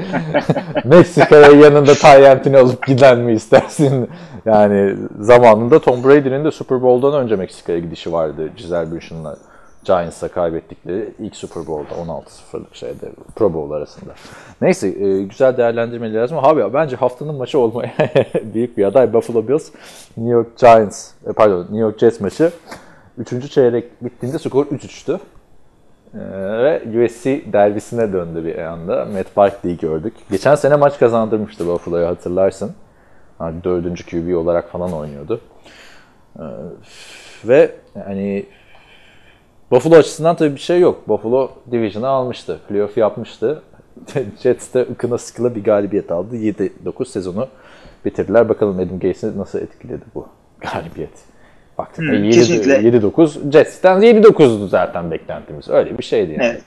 Meksika'ya yanında Tayyentini alıp giden mi istersin? Yani zamanında Tom Brady'nin de Super Bowl'dan önce Meksika'ya gidişi vardı. Giselle Bündchen'la Giants'a kaybettikleri ilk Super Bowl'da 16-0'lık şeyde Pro Bowl arasında. Neyse e, güzel değerlendirmeleri lazım. Abi bence haftanın maçı olmaya büyük bir aday Buffalo Bills New York Giants e, pardon New York Jets maçı. Üçüncü çeyrek bittiğinde skor 3-3'tü. Ee, ve USC derbisine döndü bir anda. Matt Barkley'i gördük. Geçen sene maç kazandırmıştı Buffalo'yu hatırlarsın. Yani dördüncü QB olarak falan oynuyordu. Ee, ve hani Buffalo açısından tabii bir şey yok. Buffalo Division'ı almıştı. Playoff yapmıştı. Jets de ıkına sıkıla bir galibiyet aldı. 7-9 sezonu bitirdiler. Bakalım Adam Gates'i nasıl etkiledi bu galibiyet. Baktığında
Hmm,
7
kesinlikle.
7-9 Jets'ten 7-9'du zaten beklentimiz. Öyle bir şeydi yani.
Evet.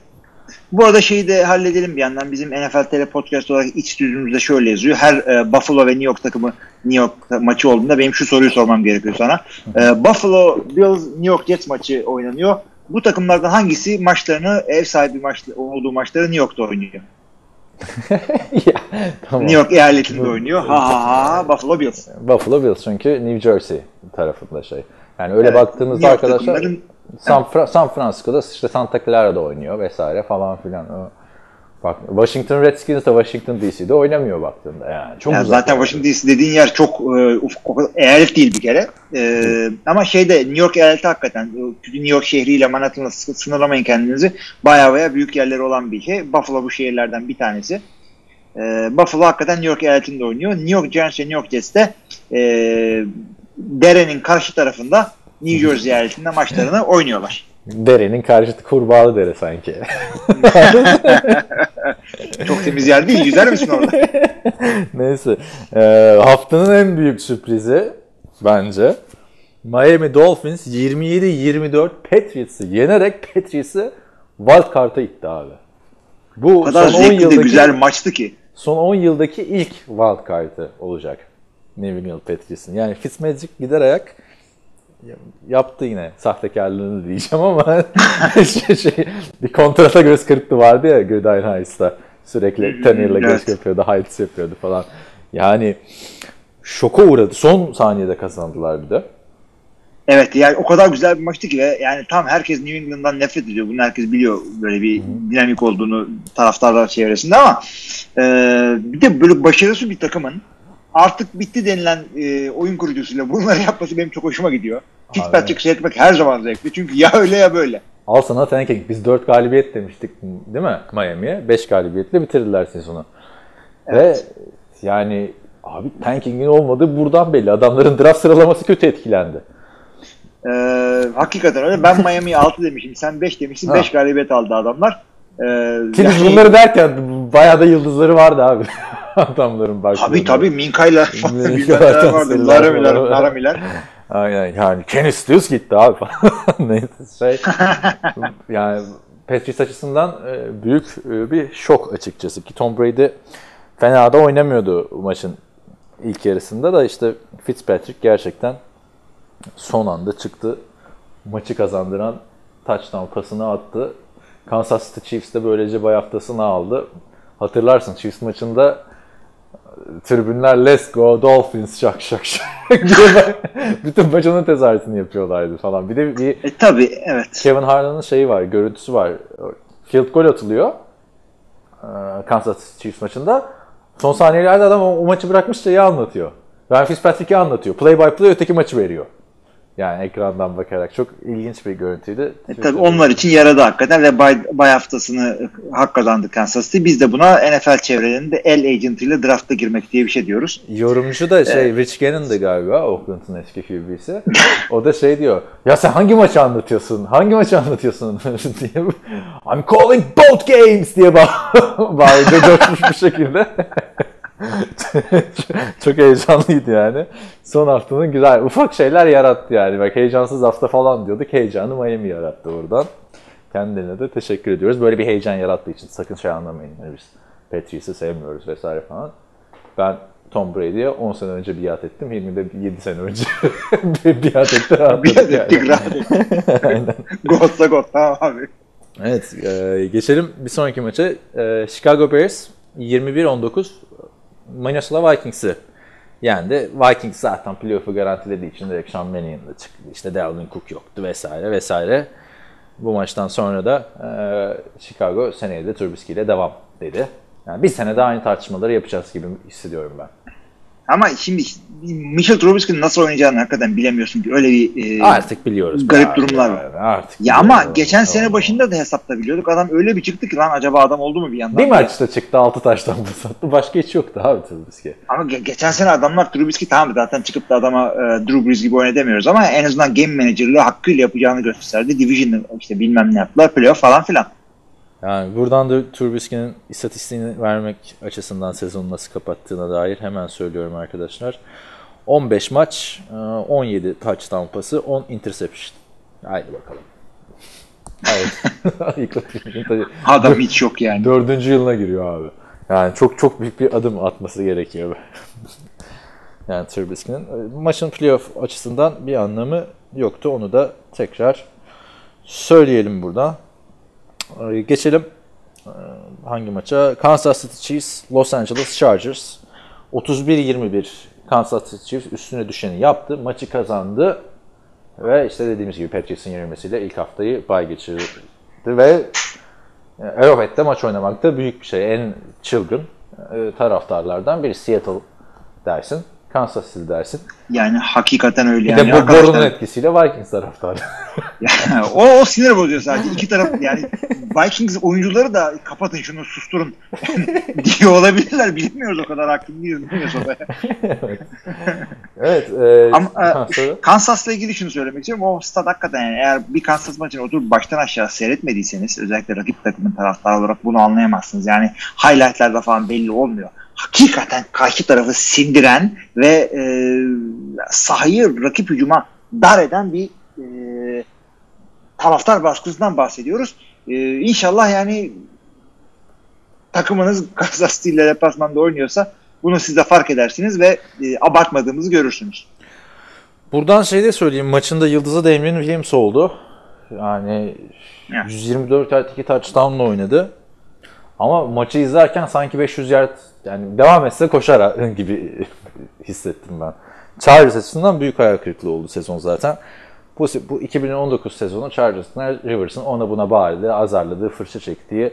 Bu arada şeyi de halledelim bir yandan. Bizim NFL TR Podcast olarak iç düzümüzde şöyle yazıyor. Her e, Buffalo ve New York takımı New York maçı olduğunda benim şu soruyu sormam gerekiyor sana. E, Buffalo Bills New York Jets maçı oynanıyor. Bu takımlardan hangisi maçlarını ev sahibi maç, olduğu maçları New York'ta oynuyor?
Ya, tamam.
New York eyaletinde oynuyor. Ha ha ha Buffalo Bills.
Buffalo Bills çünkü New Jersey tarafında şey. Yani öyle
Evet, York
arkadaşlar San, Fra- San Francisco'da işte Santa Clara'da oynuyor vesaire falan filan. O- Bak Washington Redskins de Washington DC'de oynamıyor baktığında yani. Çok
Ya
uzak
zaten
yani.
Washington DC dediğin yer çok e, uf- o kadar- eyalet değil bir kere. E, ama şeyde New York eyaleti hakikaten New York şehriyle Manhattan'la sı- sınırlamayın kendinizi. Baya baya büyük yerleri olan bir şey. Buffalo bu şehirlerden bir tanesi. E, Buffalo hakikaten New York eyaletinde oynuyor. New York Giants ve New York Jets de e, derenin karşı tarafında New Jersey eyaletinde maçlarını oynuyorlar.
Derenin karşıtı kurbağalı dere sanki.
Çok temiz yer değil. Yüzer misin orada?
Neyse. Ee, haftanın en büyük sürprizi bence Miami Dolphins 27-24 Patriots'ı yenerek Patriots'ı wild card'a itti abi. Bu
O kadar
son 10
zevkli de
yıldaki
güzel maçtı ki.
son 10 yıldaki ilk wild card'ı olacak. New England Patriots'ın. Yani Fitzmagic gider ayak yaptı yine sahtekarlığını diyeceğim ama şey, şey, bir kontrata göz kırptı vardı ya Gridiron Heights'ta. Sürekli Tanner'la göz
Evet.
kırpıyordu, Heights yapıyordu falan. Yani şoka uğradı. Son saniyede kazandılar bir de.
Evet yani o kadar güzel bir maçtı ki ve yani tam herkes New England'dan nefret ediyor. Bunu herkes biliyor böyle bir dinamik olduğunu taraftarlar çevresinde ama e, bir de böyle başarısı bir takımın artık bitti denilen e, oyun kurucusuyla bunları yapması benim çok hoşuma gidiyor. Fitzpatrick seyretmek her zaman zevkli. Çünkü ya öyle ya böyle.
Al sana tanking. Biz 4 galibiyet demiştik değil mi Miami'ye? 5 galibiyetle bitirdiler sezonu. Ve yani abi tankingin olmadığı buradan belli. Adamların draft sıralaması kötü etkilendi.
E, hakikaten öyle. Ben Miami'ye 6 demişim. Sen 5 demişsin.
Ha.
5 galibiyet aldı adamlar. E,
Ki
yani-
bunları derken bayağı da yıldızları vardı abi. Adamların baktığında.
Tabii tabii Minka'yla güzeller vardı. Laramiler. Laramiler.
Aynen yani Kenny Stills gitti abi falan. Neyse şey yani Patriots açısından e, büyük e, bir şok açıkçası ki Tom Brady fena da oynamıyordu maçın ilk yarısında da işte Fitzpatrick gerçekten son anda çıktı. Maçı kazandıran touchdown pasını attı. Kansas City Chiefs de böylece bay haftasını aldı. Hatırlarsın Chiefs maçında tribünler let's go Dolphins şak şak şak bütün maç onun tezahüratını yapıyorlardı falan. Bir de bir
E tabii evet.
Kevin Harlan'ın şeyi var, görüntüsü var. Field goal atılıyor. Ee, Kansas City Chiefs maçında. Son saniyelerde adam o, o maçı bırakmış şeyi anlatıyor. Ryan Fitzpatrick'i anlatıyor. Play by play öteki maçı veriyor. Yani ekrandan bakarak. Çok ilginç bir görüntüydü.
E tabii onlar için yaradı hakikaten ve bay, bay haftasını hak kazandı Kansas City. Biz de buna NFL çevrelerinde el agentıyla drafta girmek diye bir şey diyoruz.
Yorumcu da şey Rich Gannon'dı galiba Oakland'ın eski QB'si. O da şey diyor. Ya sen hangi maçı anlatıyorsun? Hangi maçı anlatıyorsun? diye. I'm calling both games diye bağ- bağırdı coşmuş bir şekilde. Çok heyecanlıydı yani. Son haftanın güzel ufak şeyler yarattı yani. Bak heyecansız hafta falan diyorduk. Heyecanı Miami yarattı oradan. Kendilerine de teşekkür ediyoruz. Böyle bir heyecan yarattığı için sakın şey anlamayın. Yani biz Patriots'ı sevmiyoruz vesaire falan. Ben Tom Brady'ye 10 sene önce biat ettim. 27 7 sene önce biat ettim.
Bir ettik rahat ettik. God tamam abi.
Evet, e, geçelim bir sonraki maça. E, Chicago Bears 21-19 Minnesota Vikings'i yendi. Vikings zaten playoff'u garantilediği için direkt Sean Mannion'la çıktı. İşte Dalvin Cook yoktu vesaire vesaire. Bu maçtan sonra da e, Chicago seneye de Trubisky ile devam dedi. Yani bir sene daha aynı tartışmaları yapacağız gibi hissediyorum ben.
Ama şimdi Mitchell Trubisky'nin nasıl oynayacağını hakikaten bilemiyorsun. Öyle bir e,
Artık biliyoruz.
garip
be
durumlar
abi.
var.
Artık
Ya ama geçen sene
Tamam.
başında da hesapta biliyorduk. Adam öyle bir çıktı ki lan acaba adam oldu mu bir yandan?
bir maçta çıktı 6 taştan pas attı. Başka hiç yoktu abi Trubisky.
Ama ge- geçen sene adamlar Trubisky tamam zaten çıkıp da adama e, Drew Brees gibi oyna demiyoruz ama en azından game managerlığı hakkıyla yapacağını gösterdi. Division'ı işte bilmem ne yaptılar. Playoff falan filan.
Yani buradan da Trubisky'nin istatistiğini vermek açısından sezonu nasıl kapattığına dair hemen söylüyorum arkadaşlar. 15 maç, e, 17 touchdown pası, 10 interception. Haydi bakalım. Hayır.
Adam hiç yok yani.
Dördüncü yılına giriyor abi. Yani çok çok büyük bir adım atması gerekiyor. yani Trubisky'nin. Maçın playoff açısından bir anlamı yoktu. Onu da tekrar söyleyelim burada. Ee, Geçelim ee, hangi maça? Kansas City Chiefs, Los Angeles Chargers. 31-21 Kansas City Chiefs üstüne düşeni yaptı. Maçı kazandı. Ve işte dediğimiz gibi Patriots'ın yenilmesiyle ilk haftayı bay geçirdi. Ve e, Arrowhead'de maç oynamak da büyük bir şey. En çılgın e, taraftarlardan biri. Seattle dersin. Kansas City dersin.
Yani hakikaten öyle
Bir
yani.
de bu
Arkadaşlar-
etkisiyle Vikings taraftarı.
O, o sinir bozuyor sadece. İki taraf yani Vikings oyuncuları da kapatın şunu susturun diye olabilirler. Bilmiyoruz o kadar hakim değiliz. Bilmiyoruz o da.
evet. E,
Ama
ha,
e? Kansas'la ilgili şunu söylemek istiyorum. O stat hakikaten yani eğer bir Kansas maçını oturup baştan aşağı seyretmediyseniz özellikle rakip takımın taraftarı olarak bunu anlayamazsınız. Yani highlightlarda falan belli olmuyor. Hakikaten karşı tarafı sindiren ve e, sahayı rakip hücuma dar eden bir e, taraftar baskısından bahsediyoruz. E, inşallah yani takımınız Kansas City ile deplasmanda oynuyorsa bunu siz de fark edersiniz ve e, abartmadığımızı görürsünüz.
Buradan şey de söyleyeyim. Maçında yıldızı Damien Williams oldu. Yani
Ya.
124 yard 2 touchdown'la oynadı. Ama maçı izlerken sanki 500 yard yani devam etse koşar gibi hissettim ben. Chargers açısından büyük hayal kırıklığı oldu sezon zaten. Bu, bu 2019 sezonu Chargers'ın Rivers'ın ona buna bağırdığı, azarladığı, fırça çektiği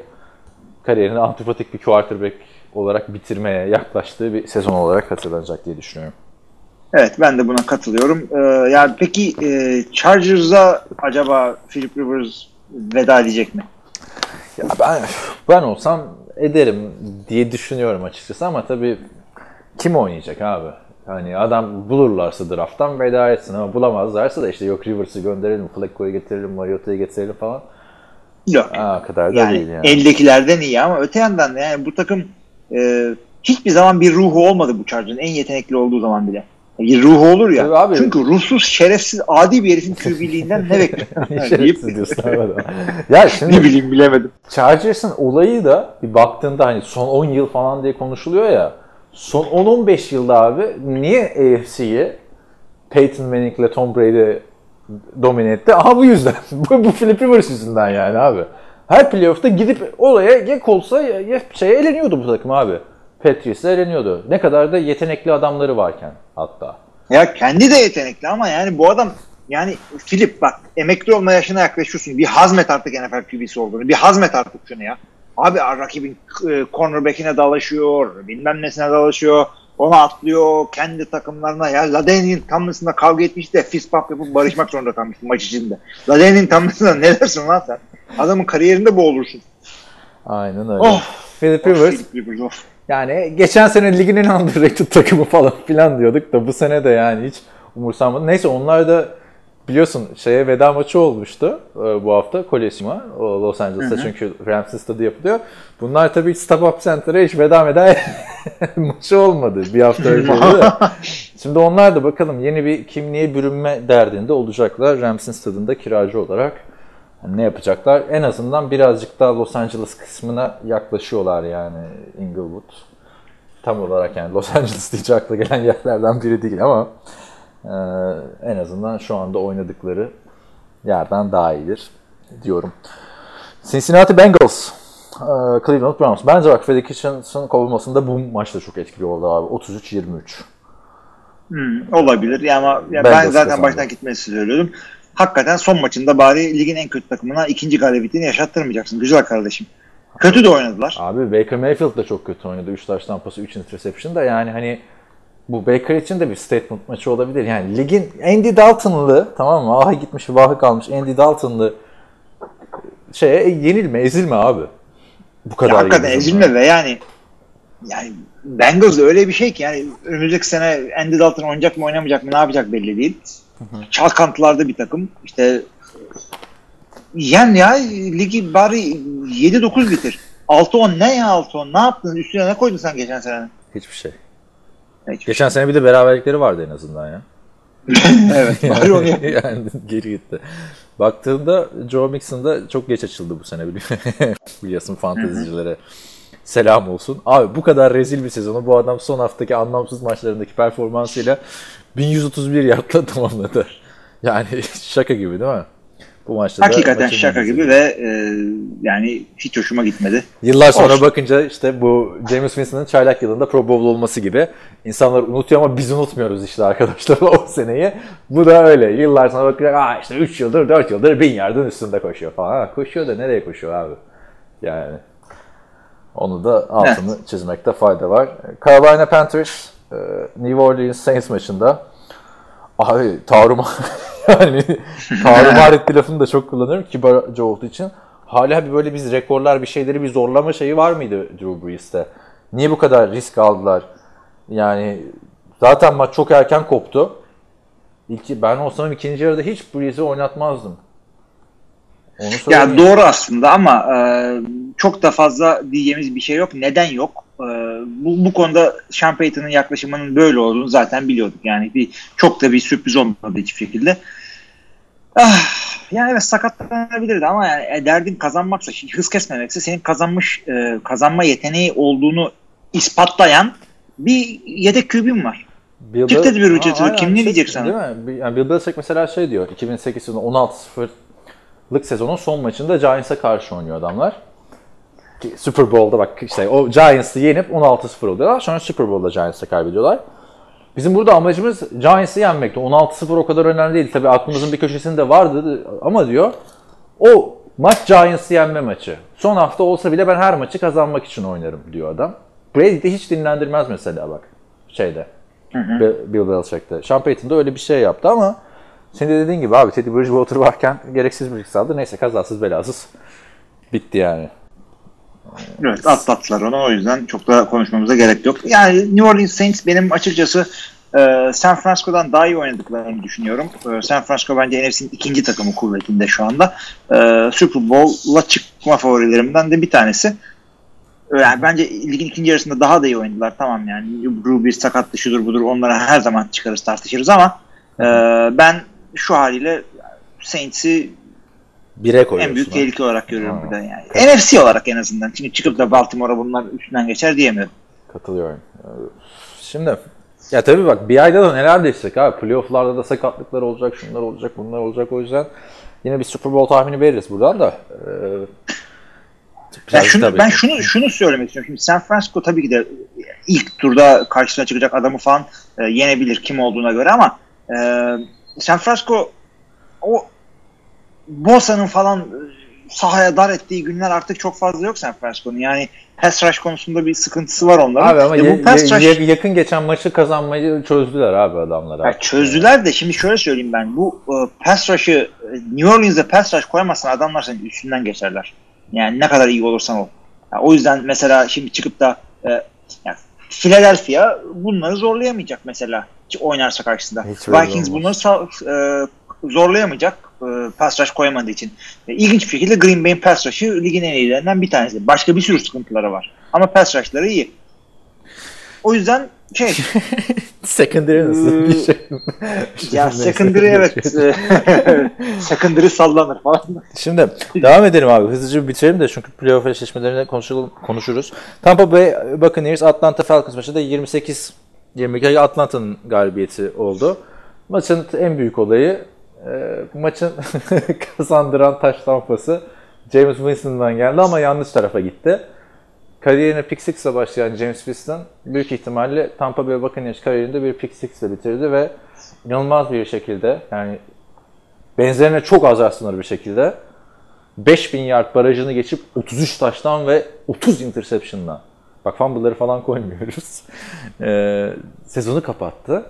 kariyerini antipatik bir quarterback olarak bitirmeye yaklaştığı bir sezon olarak hatırlanacak diye düşünüyorum.
Evet ben de buna katılıyorum. Ee, yani peki e, Chargers'a acaba Philip Rivers veda edecek mi?
Ya ben ben olsam ederim diye düşünüyorum açıkçası ama tabii kim oynayacak abi? Hani adam bulurlarsa drafttan veda etsin ama bulamazlarsa da işte yok Rivers'ı gönderelim, Flacco'yu getirelim, Mariota'yı getirelim falan.
Yok.
Aa kadar da
Yani,
değil yani.
eldekilerden iyi ama öte yandan da yani bu takım e, hiçbir zaman bir ruhu olmadı bu Chargers'ın en yetenekli olduğu zaman bile. Ruhu olur ya.
Tabii abi.
Çünkü ruhsuz, şerefsiz, adi bir herifin QB'liğinden ne bekliyorsun? Deyip,
diyorsun ya şimdi
ne bileyim bilemedim.
Chargers'ın olayı da bir baktığında hani son 10 yıl falan diye konuşuluyor ya. Son 10-15 yılda abi niye AFC'yi Peyton Manning ile Tom Brady domine etti? Aha bu yüzden. bu, bu Philip Rivers yüzünden yani abi. Her playoff'ta gidip oraya ya kolsa ya, ya şeye eleniyordu bu takım abi. Patriots'e eleniyordu. Ne kadar da yetenekli adamları varken hatta.
Ya kendi de yetenekli ama yani bu adam yani Filip bak emekli olma yaşına yaklaşıyorsun. Bir hazmet artık NFL QB'si olduğunu. Bir hazmet artık şunu ya. Abi rakibin e, cornerback'ine dalaşıyor. Bilmem nesine dalaşıyor. Ona atlıyor. Kendi takımlarına. Ya Ladenin Tomlinson'la kavga etmiş de fist bump yapıp barışmak zorunda kalmış maç içinde. Ladenin Tomlinson'a ne dersin lan sen? Adamın kariyerinde bu olursun.
Aynen öyle.
Oh!
Philip
Oh,
Rivers
Philip Rivers, of.
Yani geçen sene ligin en underrated takımı falan filan diyorduk da bu sene de yani hiç umursanmadı. Neyse onlar da biliyorsun şeye veda maçı olmuştu e, bu hafta Coliseum'a o Los Angeles'ta çünkü Rams'in stadı yapılıyor. Bunlar tabii Stop Up Center'a hiç veda veda maçı olmadı bir hafta önce. Şimdi onlar da bakalım yeni bir kimliğe bürünme derdinde olacaklar Rams'in stadında kiracı olarak. Yani ne yapacaklar? En azından birazcık daha Los Angeles kısmına yaklaşıyorlar yani Inglewood. Tam olarak yani Los Angeles deyince akla gelen yerlerden biri değil ama e, en azından şu anda oynadıkları yerden daha iyidir diyorum. Cincinnati Bengals, e, Cleveland Browns. Bence bak Freddie Kitchens'ın kovulmasında bu maçta çok etkili oldu abi. 33-23.
Hmm, olabilir. Ya ama ya
Ben
ben, zaten
kazandım.
baştan gitmesi söylüyordum. Hakikaten son maçında bari ligin en kötü takımına ikinci galibiyetini yaşattırmayacaksın. Güzel kardeşim. Kötü de oynadılar.
Abi Baker Mayfield da çok kötü oynadı. 3 taş tampası, 3 interception da yani hani bu Baker için de bir statement maçı olabilir. Yani ligin Andy Dalton'lı tamam mı? Aha gitmiş vahı kalmış Andy Dalton'lı şeye yenilme, ezilme abi. Bu kadar
Ya hakikaten ezilme ve yani yani Bengals öyle bir şey ki yani önümüzdeki sene Andy Dalton oynayacak mı oynamayacak mı ne yapacak belli değil. Çalkantılarda bir takım. İşte yen ya ligi bari 7-9 bitir. 6-10 ne ya 6-10 ne yaptın üstüne ne koydun sen geçen sene?
Hiçbir şey.
Hiçbir
Geçen sene bir de beraberlikleri vardı en azından ya.
evet bari onu
yani geri gitti. Baktığında Joe Mixon da çok geç açıldı bu sene bili- biliyorsun fantezicilere. Selam olsun. Abi bu kadar rezil bir sezonu bu adam son haftaki anlamsız maçlarındaki performansıyla 1131 yardla tamamladı. Yani şaka gibi değil mi? Bu maçta
Hakikaten şaka gibi ve e, yani hiç hoşuma gitmedi.
Yıllar sonra
Olsun.
bakınca işte bu James Winston'ın çaylak yılında Pro Bowl olması gibi. İnsanlar unutuyor ama biz unutmuyoruz işte arkadaşlar o seneyi. Bu da öyle. Yıllar sonra bakınca Aa işte 3 yıldır 4 yıldır 1000 yardın üstünde koşuyor falan. Ha, koşuyor da nereye koşuyor abi? Yani onu da altını çizmekte fayda var. Carolina Panthers e, New Orleans Saints maçında abi taruma yani tarumar etti lafını da çok kullanıyorum kibarca olduğu için. Hala bir böyle biz rekorlar bir şeyleri bir zorlama şeyi var mıydı Drew Brees'te? Niye bu kadar risk aldılar? Yani zaten maç çok erken koptu. İlk, ben olsam ikinci yarıda hiç Brees'i oynatmazdım. Onu
Ya doğru aslında ama e, çok da fazla diyeceğimiz bir şey yok. Neden yok? E, bu, bu konuda Sean Payton'ın yaklaşımının böyle olduğunu zaten biliyorduk. Yani bir çok da bir sürpriz olmadı hiçbir şekilde. Ah, yani evet sakatlanabilirdi ama yani e, derdin kazanmaksa, hız kesmemekse senin kazanmış e, kazanma yeteneği olduğunu ispatlayan bir yedek kübün var.
Bill
Çık dedi bir
aynen,
Kim ne
çık-
diyecek sana?
Değil mi? Yani Bill Belichick mesela şey diyor. 2008 yılında 16-0'lık sezonun son maçında Giants'a karşı oynuyor adamlar. Super Bowl'da bak işte o Giants'ı yenip 16-0 oluyorlar. Sonra Super Bowl'da Giants'a kaybediyorlar. Bizim burada amacımız Giants'ı yenmekti. 16-0 o kadar önemli değil. Tabii aklımızın bir köşesinde vardı ama diyor o maç Giants'ı yenme maçı. Son hafta olsa bile ben her maçı kazanmak için oynarım diyor adam. Brady de hiç dinlendirmez mesela bak şeyde. Bi- Bill Belichick'te. Sean Payton da öyle bir şey yaptı ama senin de dediğin gibi abi Teddy Bridgewater varken gereksiz bir risk aldı. Neyse kazasız belasız bitti yani.
Evet atlattılar onu o yüzden çok da konuşmamıza gerek yok. Yani New Orleans Saints benim açıkçası e, San Francisco'dan daha iyi oynadıklarını düşünüyorum. E, San Francisco bence NFC'nin ikinci takımı kuvvetinde şu anda. E, Super Bowl'la çıkma favorilerimden de bir tanesi. E, Yani bence ligin ikinci yarısında daha da iyi oynadılar. Tamam yani bir sakat şudur budur onlara her zaman çıkarız tartışırız ama e, ben şu haliyle Saints'i
Bire koyuyorsun.
en büyük tehlike olarak görüyorum
Ha.
burada yani. NFC olarak en azından. Çünkü çıkıp da Baltimore'a bunlar üstünden geçer diyemiyorum.
Katılıyorum. Ee, Şimdi ya tabii bak bir ayda da neler değişecek abi. Playoff'larda da sakatlıklar olacak, şunlar olacak, bunlar olacak. O yüzden yine bir Super Bowl tahmini veririz buradan da. Ee, biraz
şunu,
tabii
ben şunu şunu söylemek istiyorum. Şimdi San Francisco tabii ki de ilk turda karşısına çıkacak adamı falan e, yenebilir kim olduğuna göre ama e, San Francisco o Bosa'nın falan e, sahaya dar ettiği günler artık çok fazla yok San Francisco'nun. Yani pass rush konusunda bir sıkıntısı var onların.
Abi ama
E,
ye-
bu pass rush-
yakın geçen maçı kazanmayı çözdüler abi adamlar.
Ya
artık.
çözdüler de şimdi şöyle söyleyeyim ben. Bu e, pass rush'ı e, New Orleans'da pass rush koyamazsan adamlar senin üstünden geçerler. Yani ne kadar iyi olursan ol. Ya o yüzden mesela şimdi çıkıp da e, yani Philadelphia bunları zorlayamayacak mesela oynarsa karşısında.
Hiç
Vikings bunları e, zorlayamayacak e, pass rush koyamadığı için. E, ilginç bir şekilde Green Bay'in pass rush'ı ligin en iyilerinden bir tanesi. Başka bir sürü sıkıntıları var. Ama pass rush'ları iyi. O yüzden şey
Secondary nasıl
Ee,
bir şey?
ya
Neyse.
secondary evet. secondary sallanır falan.
Şimdi devam edelim abi. Hızlıca bitirelim de çünkü playoff eşleşmelerine konuşuruz. Tampa Bay Buccaneers Atlanta Falcons maçında 28-22 Atlanta'nın galibiyeti oldu. Maçın en büyük olayı e, maçın kazandıran taş tampası James Winston'dan geldi ama yanlış tarafa gitti. Kariyerine pick six'le başlayan James Winston büyük ihtimalle Tampa Bay Buccaneers kariyerinde bir pick six'le bitirdi ve inanılmaz bir şekilde yani benzerine çok az aslında bir şekilde 5000 yard barajını geçip 33 taştan ve 30 interception'la bak fumble'ları falan koymuyoruz. Ee, sezonu kapattı.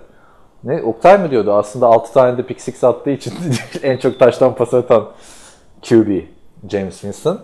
Ne Oktay mı diyordu? Aslında 6 tane de pick six attığı için en çok taştan pas atan QB James Winston.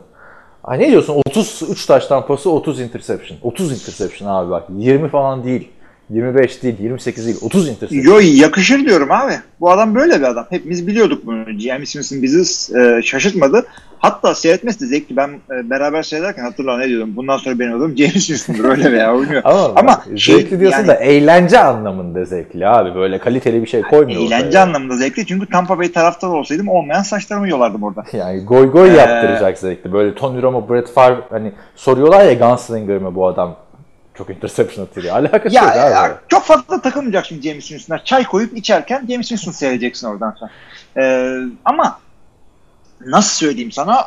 Ay ne diyorsun? 33 taştan pası 30 interception. 30 interception abi bak. 20 falan değil. 25 değil, 28 değil, 30 interception.
Yo yakışır diyorum abi. Bu adam böyle bir adam. Hepimiz biliyorduk bunu. James Winston bizi e, şaşırtmadı. Hatta seyretmesi de zevkli. Ben e, beraber seyrederken hatırla ne diyordum. Bundan sonra benim adım James Winston'dır öyle veya oynuyor.
Ama,
Ama şey,
zevkli diyorsun
yani-
da eğlence anlamında zevkli abi. Böyle kaliteli bir şey koymuyor.
Eğlence
ortaya.
anlamında zevkli. Çünkü Tampa Bay taraftarı olsaydım olmayan saçlarımı yolardım orada.
Yani goy goy
Ee,
yaptıracak zevkli. Böyle Tony Romo, Brett Favre hani soruyorlar ya Gunslinger mı bu adam? Çok interception atıyor. Alakası
Ya,
yok abi.
ya, çok fazla takılmayacaksın James Winston'a. Çay koyup içerken James Winston seyredeceksin oradan sonra. Ee, ama nasıl söyleyeyim sana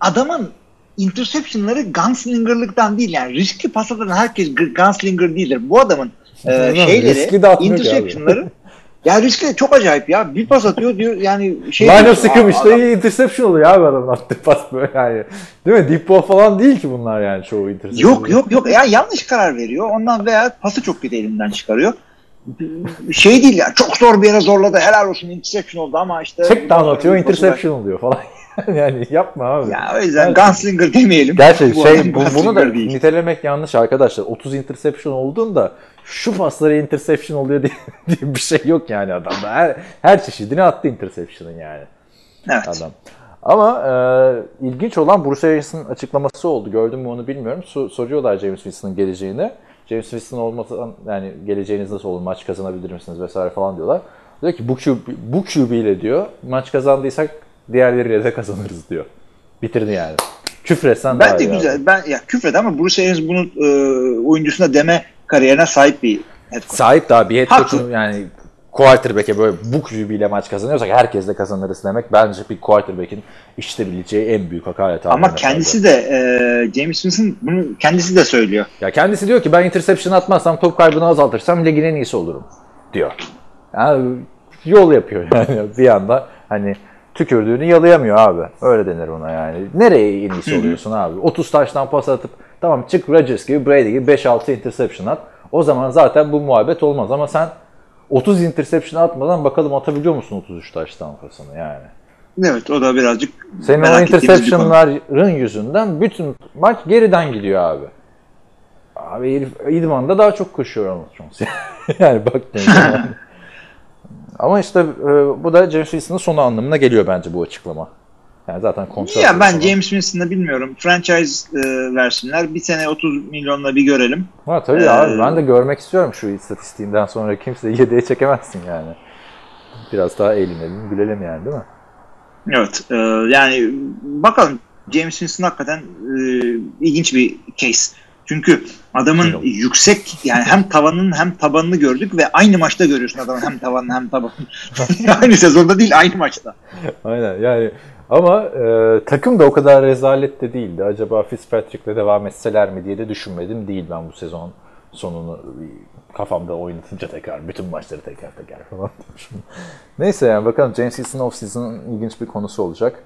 adamın interceptionları gunslingerlıktan değil yani riskli pas atan herkes gunslinger değildir. Bu adamın e, şeyleri interceptionları Ya riskli çok acayip ya. Bir pas atıyor diyor yani şey.
Line
diyor,
of sıkım
"Aa,
işte
adam-
interception oluyor abi adamın attığı pas böyle yani. Değil mi? Deep ball falan değil ki bunlar yani çoğu interception.
Yok yok yok. Ya yanlış karar veriyor. Ondan veya pası çok kötü elinden çıkarıyor. Şey değil ya. Çok zor bir yere zorladı. Helal olsun interception oldu ama işte.
Check down atıyor interception oluyor falan. yani yapma abi.
Ya o yüzden gunslinger demeyelim.
Gerçi
Bu
şey
adam
bu, bunu da
değil.
nitelemek yanlış arkadaşlar. 30 interception olduğunda şu paslara interception oluyor diye, diye bir şey yok yani adamda. Her, her çeşidini attı interception'ın yani
Evet.
adam. Ama e, ilginç olan Bruce Arians'ın açıklaması oldu. Gördün mü onu bilmiyorum. So- soruyorlar James Winston'ın geleceğini. James Winston olmadan yani geleceğiniz nasıl olur? Maç kazanabilir misiniz vesaire falan diyorlar. Diyor ki bu QB, bu QB ile diyor maç kazandıysak diğerleriyle de kazanırız diyor. Bitirdi yani. Küfretsen daha
Bence
iyi abi.
güzel. Ben ya küfret ama Bruce Arians bunun e, oyuncusuna deme kariyerine sahip bir head coach.
Sahip daha bir head coach'un yani quarterback'e böyle bu ile maç kazanıyorsak herkesle kazanırız demek bence bir quarterback'in işitebileceği en büyük hakaret.
Ama kendisi de e, James Winston bunu kendisi de söylüyor.
Ya kendisi diyor ki ben interception atmazsam top kaybını azaltırsam ligin en iyisi olurum diyor. Yani yol yapıyor yani bir anda hani tükürdüğünü yalayamıyor abi. Öyle denir ona yani. Nereye en iyisi oluyorsun abi? 30 taştan pas atıp tamam çık Rodgers gibi Brady gibi 5-6 interception at. O zaman zaten bu muhabbet olmaz ama sen 30 interception atmadan bakalım atabiliyor musun 33 taştan pasını yani.
Evet o da birazcık
Senin o interception'ların yüzünden bütün maç geriden gidiyor abi. Abi herif idmanda daha çok koşuyor Ronald Jones. yani zaman. Ama işte e, bu da James Winston'ın sonu anlamına geliyor bence bu açıklama. Yani zaten kontrat.
Ya ben. James Winston'ı bilmiyorum. Franchise e, versinler. Bir sene 30 milyonla bir görelim.
Ha, tabii
Ee,
abi ben de görmek istiyorum şu istatistiğinden sonra kimseyi yedeğe çekemezsin yani. Biraz daha eğlenelim, gülelim yani değil mi?
Evet. e, yani bakalım James Winston hakikaten e, ilginç bir case. Çünkü adamın
Bilmiyorum.
yüksek yani hem tavanın hem tabanını gördük ve aynı maçta görüyorsun adamın hem tavanını hem tabanını. aynı sezonda değil aynı maçta.
Aynen yani ama e, takım da o kadar rezalet de değildi. Acaba Fitzpatrick'le devam etseler mi diye de düşünmedim değil ben bu sezon sonunu kafamda oynatınca tekrar bütün maçları teker teker falan demişim. Neyse yani bakalım James Winston off-season'ın ilginç bir konusu olacak.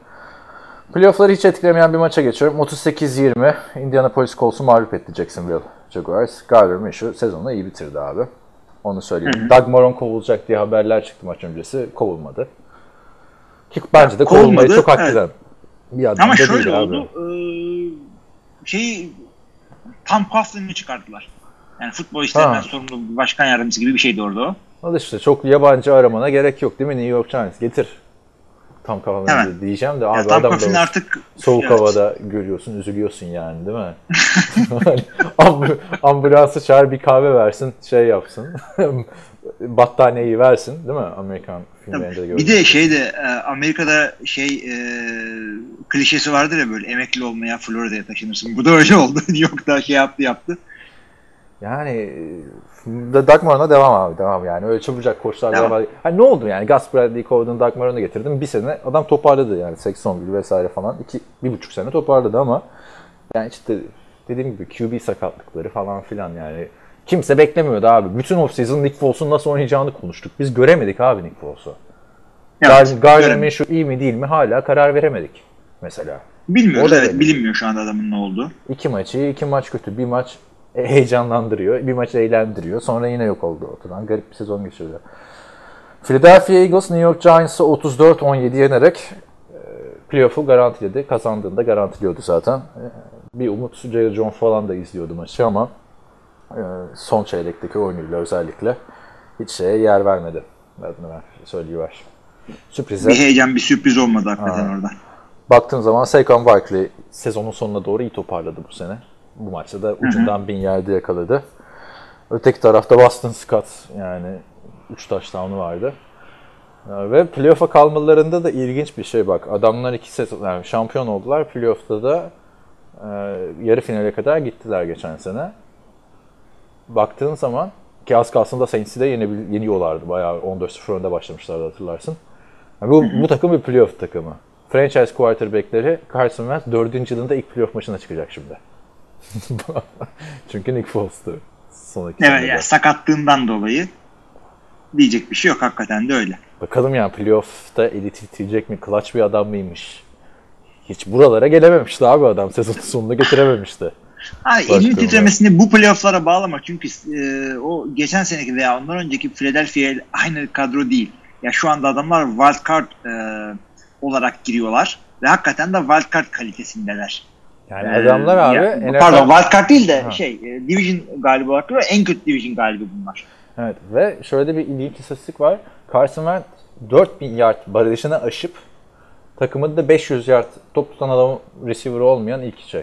Playoff'ları hiç etkilemeyen bir maça geçiyorum. 38-20 Indianapolis Colts'u mağlup etti Jacksonville Jaguars. Gardner Minshew sezonu iyi bitirdi abi. Onu söyleyeyim. Doug Marrone kovulacak diye haberler çıktı maç öncesi. Kovulmadı. Ki bence de kovulmayı çok hak
evet.
eden bir adam
Ama şöyle oldu.
abi.
E, şey Tom Coughlin'i çıkarttılar. Yani futbol işlerinden
Ha.
sorumlu bir başkan yardımcısı gibi bir şeydi orada o.
Al işte çok yabancı aramana gerek yok değil mi New York Giants? Getir. Tam kafamda
Hemen.
diyeceğim de
Ya
abi
Tom
adam da
artık
soğuk
evet.
havada görüyorsun, üzülüyorsun yani değil mi? Amb- ambulansı çağır bir kahve versin, şey yapsın. Battaniyeyi versin değil mi? Amerikan filmlerinde
Bir
gördüğümüz.
de şeyde e, Amerika'da şey e, klişesi vardır ya böyle emekli olmaya Florida'ya taşınırsın. Bu da öyle oldu. New York'ta şey yaptı yaptı.
Yani da Doug Marrone'a devam abi devam yani öyle çabucak koçlar
Devam.
devam. Hani ne oldu yani Gus Bradley kovdun Doug Marrone'u getirdin bir sene adam toparladı yani Saxonville vesaire falan iki, bir buçuk sene toparladı ama yani işte dediğim gibi QB sakatlıkları falan filan yani kimse beklemiyordu abi. Bütün offseason Nick Foles'un nasıl oynayacağını konuştuk. Biz göremedik abi Nick Foles'u.
Evet,
Gar- Gardner. Minshew iyi mi değil mi hala karar veremedik mesela.
Bilmiyoruz evet bilinmiyor şu anda adamın ne olduğu.
İki maçı, iki maç kötü. Bir maç heyecanlandırıyor, bir maç eğlendiriyor. Sonra yine yok oldu ortadan. Garip bir sezon geçiriyor. Philadelphia Eagles New York Giants'ı 34-17 yenerek e, playoff'u garantiledi. Kazandığında garantiliyordu zaten. E, Bir umut Jerry Jones falan da izliyordu maçı ama e, son çeyrekteki oyunuyla özellikle hiç şeye yer vermedi. Adını ver, söyleyiver. Sürprize.
Bir heyecan bir sürpriz olmadı hakikaten orada.
Baktığın zaman Saquon Barkley sezonun sonuna doğru iyi toparladı bu sene. Bu maçta da ucundan bin yerde yakaladı. Öteki tarafta Boston Scott yani 3 touchdown'u vardı. Ya Ve playoff'a kalmalarında da ilginç bir şey bak. Adamlar iki sezon yani şampiyon oldular. Playoff'ta da e, yarı finale kadar gittiler geçen sene. Baktığın zaman ki az kalsın da Saints'i de yenebil- yeniyorlardı. Bayağı 14-0 önde başlamışlardı hatırlarsın. Yani bu, bu takım bir playoff takımı. Franchise quarterback'leri Carson Wentz 4. yılında ilk playoff maçına çıkacak şimdi. Çünkü Nick Foles'tu. Son iki
Evet yani sakatlığından dolayı. Diyecek bir şey yok. Hakikaten de öyle.
Bakalım ya playoff'ta eli titreyecek mi? Clutch bir adam mıymış? Hiç buralara gelememişti abi adam. Sezonun sonunu getirememişti.
Ha,
Başka
elin
bir-
titremesini bu playoff'lara bağlama. Çünkü e, o geçen seneki veya ondan önceki Philadelphia aynı kadro değil. Ya şu anda adamlar wild card e, olarak giriyorlar ve hakikaten de wild card kalitesindeler.
Yani
Ee,
adamlar abi
ya,
NFL
pardon wild card değil de
Ha.
şey e, division galibi olarak giriyor. En kötü division galibi bunlar.
Evet ve şöyle bir ilginç istatistik var. Carson Wentz 4000 yard barajını aşıp takımın da 500 yard top tutan adam receiver olmayan ilk şey.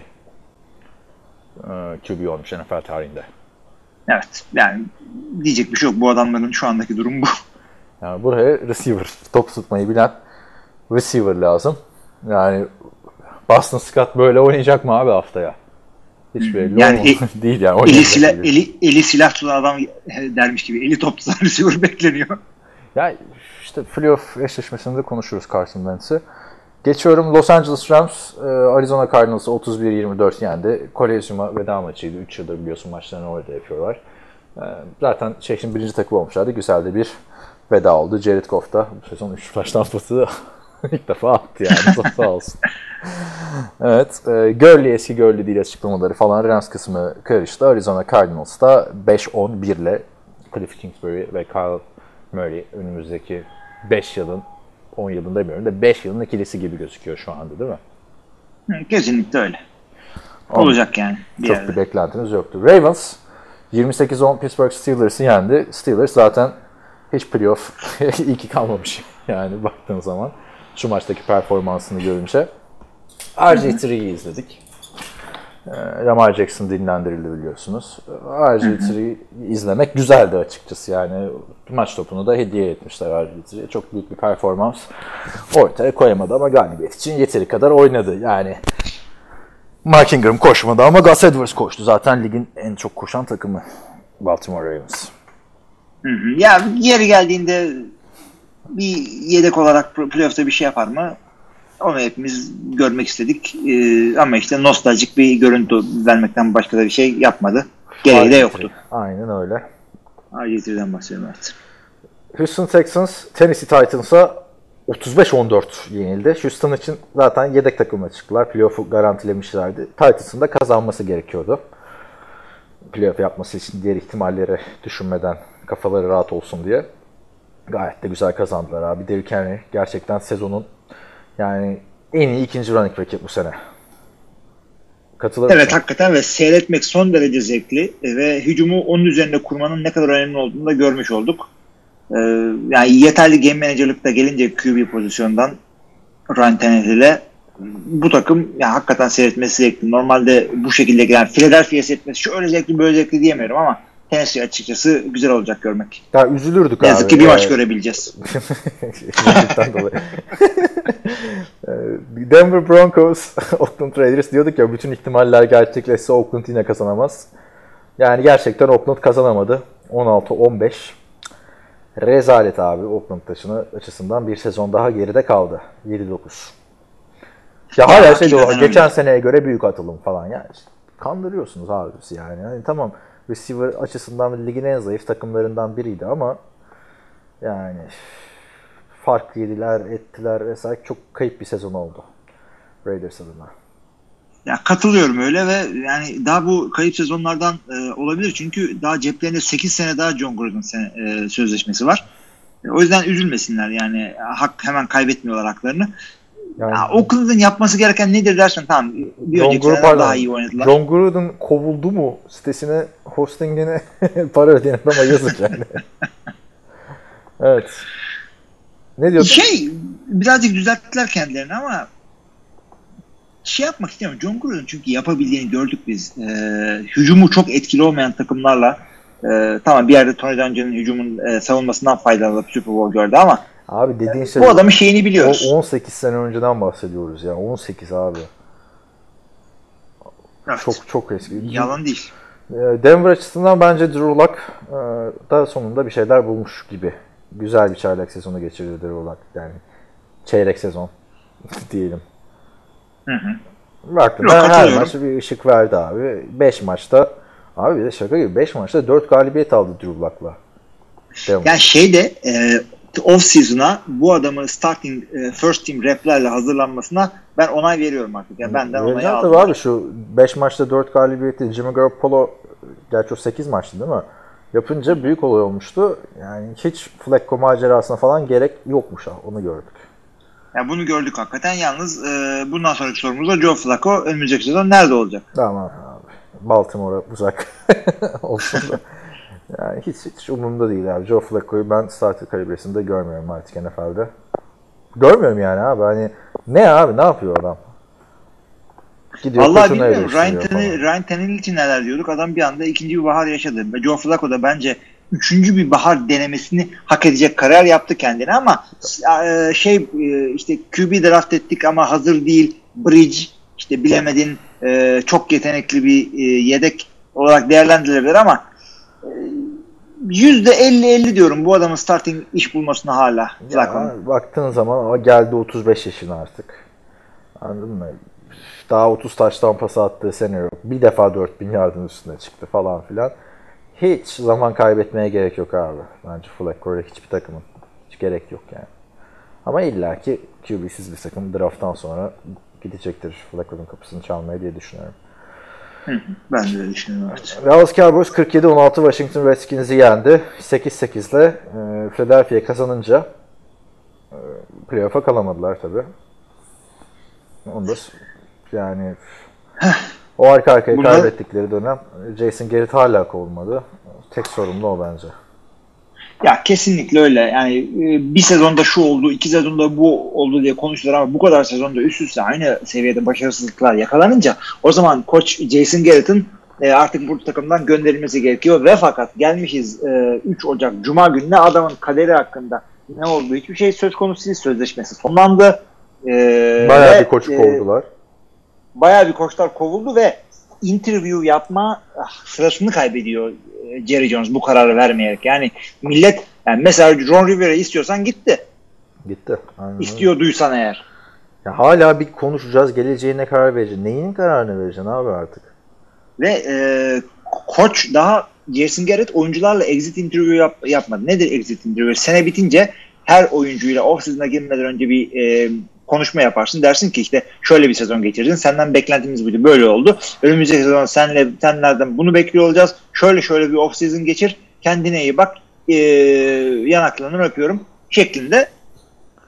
Ee, QB olmuş NFL tarihinde.
Evet. Yani diyecek bir şey yok. Bu adamların şu andaki durum bu.
Yani buraya receiver, top tutmayı bilen receiver lazım. Yani Boston Scott böyle oynayacak mı abi haftaya? Hiç belli
Yani
olmaz. değil yani.
Eli silah, eli, eli silah tutan adam e, dermiş gibi. Eli top tutan receiver bekleniyor.
Ya işte playoff eşleşmesinde konuşuruz Carson Wentz'i. Geçiyorum Los Angeles Rams, e, Arizona Cardinals'ı 31-24 yendi. Kolezyum'a veda maçıydı. 3 yıldır biliyorsun maçlarını orada yapıyorlar. E, Zaten şehrin birinci takımı olmuşlardı. Güzel de bir veda oldu. Jared Goff da bu sezon 3 taş tampası ilk defa attı yani. Sağ- olsun. evet. E, Gurley eski Gurley değil açıklamaları falan Rams kısmı karıştı. Arizona Cardinals da 5-11 ile Cliff Kingsbury ve Kyle Murray önümüzdeki 5 yılın 10 yılın demiyorum da 5 yılın ikilisi gibi gözüküyor şu anda değil mi?
Hı, Kesinlikle öyle. Olacak yani. Bir
Çok
yerde.
bir beklentiniz yoktu. Ravens 28-10 Pittsburgh Steelers'ı yendi. Steelers zaten hiç playoff iyi ki kalmamış yani baktığın zaman şu maçtaki performansını görünce. RG3'yi izledik. Ee, Lamar Jackson dinlendirildi biliyorsunuz. RG3'yi izlemek güzeldi açıkçası yani maç topunu da hediye etmişler RG3'ye. Çok büyük bir performans ortaya koyamadı ama galibiyet için yeteri kadar oynadı. Yani Mark Ingram koşmadı ama Gus Edwards koştu. Zaten ligin en çok koşan takımı Baltimore Ravens.
Ya yeri geldiğinde bir yedek olarak playoff'ta bir şey yapar mı? Onu hepimiz görmek istedik. Ee, ama işte nostaljik bir görüntü vermekten başka da bir şey yapmadı. Gereği de yoktu.
Aynen öyle.
RG3'den bahsediyorum evet.
Houston Texans Tennessee Titans'a 35-14 yenildi. Houston için zaten yedek takımla çıktılar. Playoff'u garantilemişlerdi. Titans'ın da kazanması gerekiyordu. Playoff yapması için diğer ihtimalleri düşünmeden kafaları rahat olsun diye. Gayet de güzel kazandılar abi. Derrick Henry gerçekten sezonun yani en iyi ikinci running back'i bu sene. Katılır
Evet
mısın?
hakikaten ve seyretmek son derece zevkli ve hücumu onun üzerinde kurmanın ne kadar önemli olduğunu da görmüş olduk. Ee, yani yeterli game manager'lık da gelince QB pozisyondan Ryan Tannehill'e bu takım ya hakikaten seyretmesi zevkli. Normalde bu şekilde gelen Philadelphia seyretmesi şöyle zevkli böyle zevkli diyemiyorum ama Tennessee açıkçası güzel olacak görmek.
Ya üzülürdük
Ne
abi.
yazık ki bir maç
Yani-
görebileceğiz.
Ee, Denver Broncos, Oakland Raiders diyorduk ya bütün ihtimaller gerçekleşse Oakland yine kazanamaz. Yani gerçekten Oakland kazanamadı. 16-15. Rezalet abi Oakland taşını açısından bir sezon daha geride kaldı. 7-9. Ya hala şey diyorlar, geçen seneye göre büyük atılım falan. Yani işte kandırıyorsunuz abi bizi yani. yani. Tamam receiver açısından ligin en zayıf takımlarından biriydi ama yani fark yediler, ettiler vesaire. Çok kayıp bir sezon oldu Raiders adına.
Ya katılıyorum öyle ve yani daha bu kayıp sezonlardan e, olabilir çünkü daha ceplerinde 8 sene daha John Gruden sene, e, sözleşmesi var. E, o yüzden üzülmesinler yani hak hemen kaybetmiyorlar haklarını.
Yani
Ya, Oakland'ın yapması gereken nedir dersen tamam bir
John
önceki
pardon,
daha iyi oynadılar.
John Gruden kovuldu mu sitesine hostingine para ödeyen adama yazık yani. evet. Ne diyordun?
Şey birazcık düzelttiler kendilerini ama şey yapmak istemiyorum. John Gruden çünkü yapabildiğini gördük biz. E, hücumu çok etkili olmayan takımlarla e, tamam bir yerde Tony Dungy'nin hücumun e, savunmasından faydalanıp Super Bowl gördü ama
Abi dediğin şey
bu adamın şeyini biliyoruz.
o 18 sene önceden bahsediyoruz ya. 18 abi.
Evet.
Çok çok eski.
Yalan değil.
Ee, Denver açısından bence Drew Luck e, da sonunda bir şeyler bulmuş gibi. Güzel bir çaylak sezonu geçirdi Drew. Yani çeyrek sezon diyelim.
Hı hı.
Baktığında
Yok,
her maç bir ışık verdi abi. 5 maçta abi bir de şaka gibi 5 maçta 4 galibiyet aldı Drew Luck'la. Devam.
Yani şeyde e, off season'a bu adamı starting e, first team replerle hazırlanmasına ben onay veriyorum artık. Yani benden onay aldım.
tabii abi şu 5 maçta 4 galibiyeti Jimmy Garoppolo gerçi o 8 maçtı değil mi? Yapınca büyük olay olmuştu. Yani hiç Flacco macerasına falan gerek yokmuş ha, onu gördük.
Yani bunu gördük hakikaten. Yalnız e, bundan sonraki sorumuz da Joe Flacco önümüzdeki sezon nerede olacak?
Tamam abi. Baltimore'a uzak olsun da. Yani hiç, hiç umurumda değil abi. Joe Flacco'yu ben starter kalibresinde görmüyorum artık NFL'de. Görmüyorum yani abi. Hani ne abi ne yapıyor adam? Gidiyor
Vallahi bilmiyorum. Ryan, Tannehill. Ryan Tannehill için neler diyorduk. Adam bir anda ikinci bir bahar yaşadı. Ve Joe Flacco da bence üçüncü bir bahar denemesini hak edecek kariyer yaptı kendine ama e, şey e, işte QB draft ettik ama hazır değil. Bridge işte bilemedin e, çok yetenekli bir e, yedek olarak değerlendirilebilir ama e, yüzde 50-50 diyorum bu adamın starting iş bulmasına hala.
Ya, baktığın zaman o geldi 35 yaşına artık. Anladın mı? Daha 30 taştan pas attığı sene yok. Bir defa 4000 yardın üstüne çıktı falan filan. Hiç zaman kaybetmeye gerek yok abi. Bence Flacco'ya hiçbir takımın. Hiç gerek yok yani. Ama illaki QB'siz bir takım drafttan sonra gidecektir Flacco'nun kapısını çalmaya diye düşünüyorum.
Ben de düşünüyorum.
Dallas Cowboys 47-16 Washington Redskins'i yendi. 8-8 ile e, Philadelphia kazanınca e, playoff'a kalamadılar tabi. Onu da yani o arka arkaya
Bunlar-
kaybettikleri dönem Jason Garrett hala kovulmadı. Tek sorumlu o bence.
Ya kesinlikle öyle. Yani e, bir sezonda şu oldu, iki sezonda bu oldu diye konuştular ama bu kadar sezonda üst üste aynı seviyede başarısızlıklar yakalanınca o zaman koç Jason Garrett'ın e, artık bu takımdan gönderilmesi gerekiyor ve fakat gelmişiz e, 3 Ocak Cuma gününe adamın kaderi hakkında ne oldu hiçbir şey söz konusu değil sözleşmesi sonlandı. E,
Bayağı
ve,
bir koç
e,
kovdular.
Bayağı bir koçlar kovuldu ve interview yapma ah, sırasını kaybediyor e, Jerry Jones bu kararı vermeyerek. Yani millet yani mesela Ron Rivera istiyorsan gitti.
Gitti. Aynen.
İstiyorduysan eğer.
Ya hala bir konuşacağız. Geleceğine karar vereceğiz. Neyin kararını vereceksin abi artık?
Ve e, koç daha Jason Garrett oyuncularla exit interview yap, yapmadı. Nedir exit interview? Sene bitince her oyuncuyla off season'a girmeden önce bir e, konuşma yaparsın. Dersin ki işte şöyle bir sezon geçirdin. Senden beklentimiz buydu. Böyle oldu. Önümüzdeki sezon senle senlerden bunu bekliyor olacağız. Şöyle şöyle bir off season geçir. Kendine iyi bak. E, yanaklarından öpüyorum. Şeklinde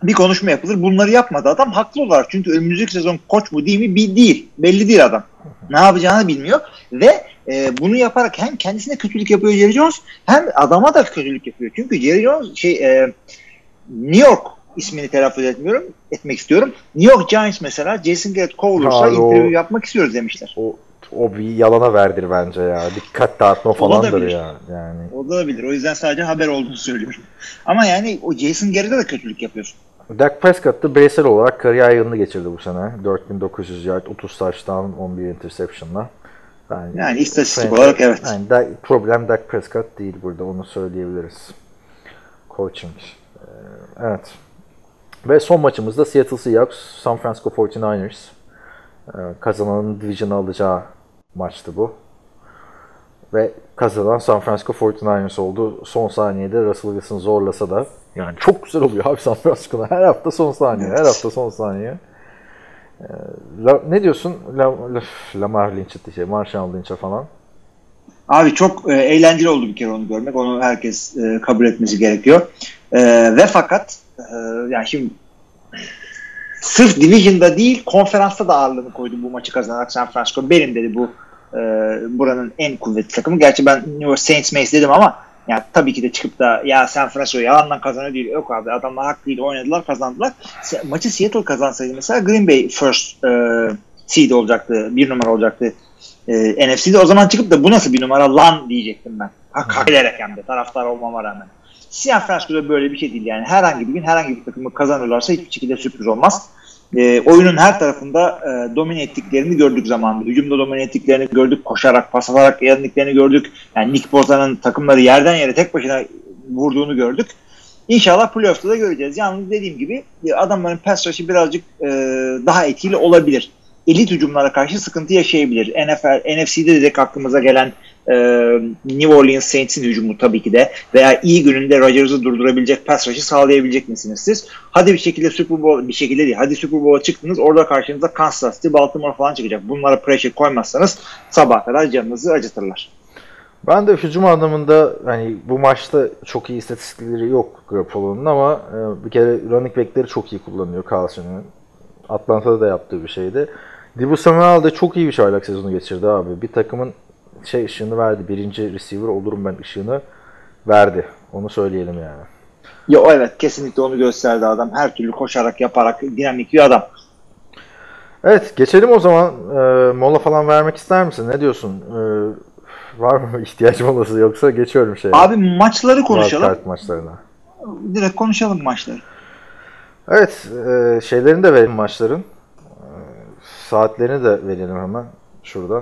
bir konuşma yapılır. Bunları yapmadı adam haklı olarak. Çünkü önümüzdeki sezon koç mu değil mi? Bir değil. Belli değil adam. Ne yapacağını bilmiyor ve e, bunu yaparak hem kendisine kötülük yapıyor Jerry Jones hem adama da kötülük yapıyor. Çünkü Jerry Jones şey e, New York ismini telaffuz etmiyorum etmek istiyorum. New York Giants mesela Jason Garrett kovulursa
o-
interview yapmak istiyoruz demişler.
O o bir yalana verdir bence ya. Dikkat dağıtma falandır ya. Yani
Olabilir. O yüzden sadece haber olduğunu söylüyorum. Ama yani o Jason Garrett'e de kötülük yapıyorsun.
Dak Prescott da bireysel olarak kariyer yılını geçirdi bu sene. 4900 yard, 30 touchdown, 11 interception'la. Yani,
Yani istatistik olarak evet.
Yani da- problem Dak Prescott değil burada onu söyleyebiliriz. Coaching. Ee, evet. Ve son maçımızda Seattle Seahawks, San Francisco 49ers. Ee, kazananın division'ı alacağı maçtı bu. Ve kazanan San Francisco 49ers oldu. Son saniyede Russell Wilson zorlasa da yani çok güzel oluyor abi San Francisco'da. Her hafta son saniye, her hafta son saniye. Ee, La- ne diyorsun La, La, Lamar Lynch'e, şey, Marshall Lynch'e falan?
Abi çok e, eğlenceli oldu bir kere onu görmek. Onu herkes e, kabul etmesi gerekiyor. E, ve fakat e, yani şimdi sırf Division'da değil konferansta da ağırlığını koydu bu maçı kazanarak San Francisco. Benim dedi bu e, buranın en kuvvetli takımı. Gerçi ben New York Saints Mace dedim ama ya tabii ki de çıkıp da ya San Francisco yalandan kazanıyor değil. Yok abi adamlar hakkıyla oynadılar kazandılar. Maçı Seattle kazansaydı mesela Green Bay first e, seed olacaktı. Bir numara olacaktı e, NFC'de o zaman çıkıp da bu nasıl bir numara lan diyecektim ben. Hak, hak ederek hem de taraftar olmama rağmen. San Francisco'da böyle bir şey değil yani. Herhangi bir gün herhangi bir takımı kazanırlarsa hiçbir şekilde sürpriz olmaz. E, oyunun her tarafında e, domine ettiklerini gördük zamanında. Hücumda domine ettiklerini gördük. Koşarak, pas atarak yendiklerini gördük. Yani Nick Boza'nın takımları yerden yere tek başına vurduğunu gördük. İnşallah playoff'ta da göreceğiz. Yalnız dediğim gibi e, adamların pass rush'ı birazcık e, daha etkili olabilir. Elit hücumlara karşı sıkıntı yaşayabilir. NFL, NFC'de direkt aklımıza gelen e, New Orleans Saints'in hücumu tabii ki de veya iyi gününde Rodgers'ı durdurabilecek pass rush'ı sağlayabilecek misiniz siz? Hadi bir şekilde Super Bowl bir şekilde değil. Hadi Super Bowl'a çıktınız. Orada karşınıza Kansas City, Baltimore falan çıkacak. Bunlara pressure koymazsanız sabah kadar canınızı acıtırlar.
Ben de hücum anlamında hani bu maçta çok iyi istatistikleri yok Garoppolo'nun ama e, bir kere running back'leri çok iyi kullanıyor Carlson'un. Atlanta'da da yaptığı bir şeydi. Dibu Samuel de çok iyi bir çaylak sezonu geçirdi abi. Bir takımın şey ışığını verdi. Birinci receiver olurum ben ışığını verdi. Onu söyleyelim yani.
Ya evet kesinlikle onu gösterdi adam. Her türlü koşarak yaparak dinamik bir adam.
Evet geçelim o zaman. E, mola falan vermek ister misin? Ne diyorsun? E, var mı ihtiyaç molası yoksa geçiyorum şeye.
Abi maçları konuşalım.
Wildcard maçlarına.
Direkt konuşalım maçları.
Evet, e, şeylerini de verelim maçların. E, saatlerini de verelim hemen şurada.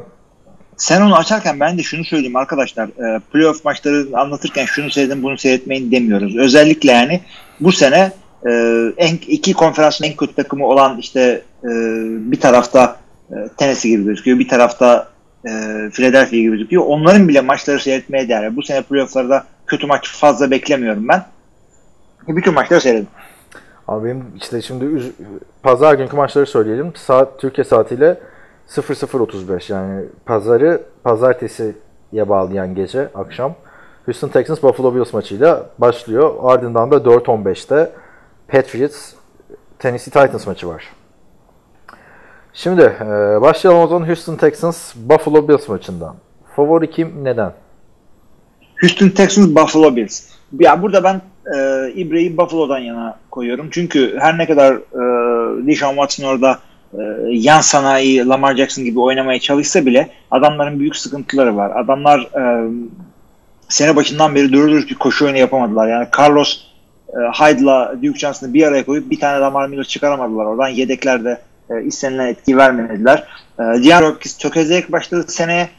Sen onu açarken ben de şunu söyleyeyim arkadaşlar. E, playoff maçları anlatırken şunu seyredin bunu seyretmeyin demiyoruz. Özellikle yani bu sene e, en, iki konferansın en kötü takımı olan işte e, bir tarafta e, Tennessee gibi gözüküyor. Bir tarafta e, Philadelphia gibi gözüküyor. Onların bile maçları seyretmeye değer. Bu sene playofflarda kötü maç fazla beklemiyorum ben. Bütün maçları seyredin.
Abi benim işte şimdi üz- pazar günkü maçları söyleyelim. Saat Türkiye saatiyle 00.35 yani pazarı pazartesiye bağlayan gece akşam Houston Texans Buffalo Bills maçıyla başlıyor. Ardından da 4.15'te Patriots Tennessee Titans maçı var. Şimdi e, başlayalım o zaman Houston Texans Buffalo Bills maçından. Favori kim? Neden?
Houston Texans Buffalo Bills. Ya burada ben e, İbre'yi Buffalo'dan yana koyuyorum. Çünkü her ne kadar e, Deshaun Watson orada yan sanayi Lamar Jackson gibi oynamaya çalışsa bile adamların büyük sıkıntıları var. Adamlar e, sene başından beri dürüst bir koşu oyunu yapamadılar. Yani Carlos e, Hyde'la Duke Johnson'ı bir araya koyup bir tane Lamar Miller çıkaramadılar. Oradan yedeklerde e, istenilen etki vermediler. E, DeAndre Hopkins tökezleyerek başladı seneye.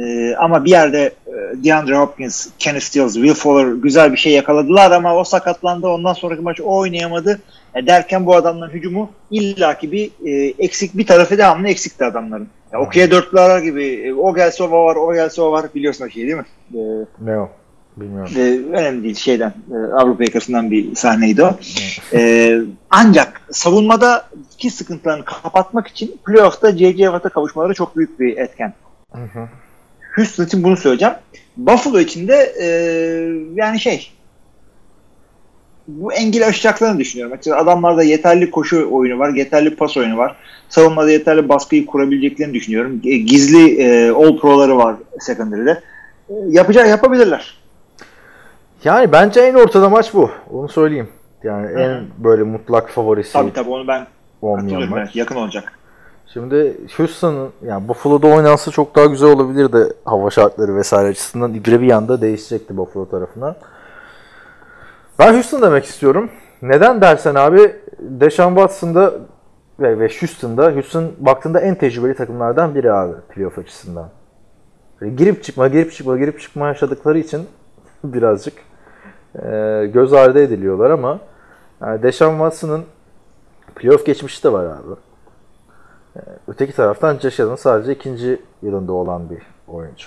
Ee, ama bir yerde e, DeAndre Hopkins, Kenny Stills, Will Fuller güzel bir şey yakaladılar ama o sakatlandı. Ondan sonraki maç o oynayamadı. E, derken bu adamların hücumu illaki bir e, eksik bir tarafı devamlı eksikti adamların. Ya, Okuya dörtlü arar gibi e, o gelse o var, o gelse o var biliyorsun o şey değil mi? E,
Ne o? Bilmiyorum.
e, önemli değil şeyden e, Avrupa yakasından bir sahneydi o. E, ancak savunmadaki sıkıntılarını kapatmak için playoff'ta J.J. Watt'a kavuşmaları çok büyük bir etken.
Hı hı.
Houston için bunu söyleyeceğim. Buffalo için de e, yani şey bu engeli aşacaklarını düşünüyorum. Açıkçası adamlarda yeterli koşu oyunu var, yeterli pas oyunu var. Savunmada yeterli baskıyı kurabileceklerini düşünüyorum. E, Gizli e, all pro'ları var secondary'de. E, yapacağı yapabilirler.
Yani bence en ortada maç bu. Onu söyleyeyim. Yani en böyle mutlak favorisi
Tabii tabii onu ben
olmayan maç.
Yakın olacak.
Şimdi Houston'ın yani Buffalo'da oynansa çok daha güzel olabilirdi hava şartları vesaire açısından. İbre bir yanda değişecekti Buffalo tarafına. Ben Houston demek istiyorum. Neden dersen abi Deshaun Watson'da ve, ve Houston'da Houston baktığında en tecrübeli takımlardan biri abi playoff açısından. Böyle girip çıkma, girip çıkma, girip çıkma yaşadıkları için birazcık e, göz ardı ediliyorlar ama yani Deshaun Watson'ın playoff geçmişi de var abi. Öteki taraftan Josh sadece ikinci yılında olan bir oyuncu.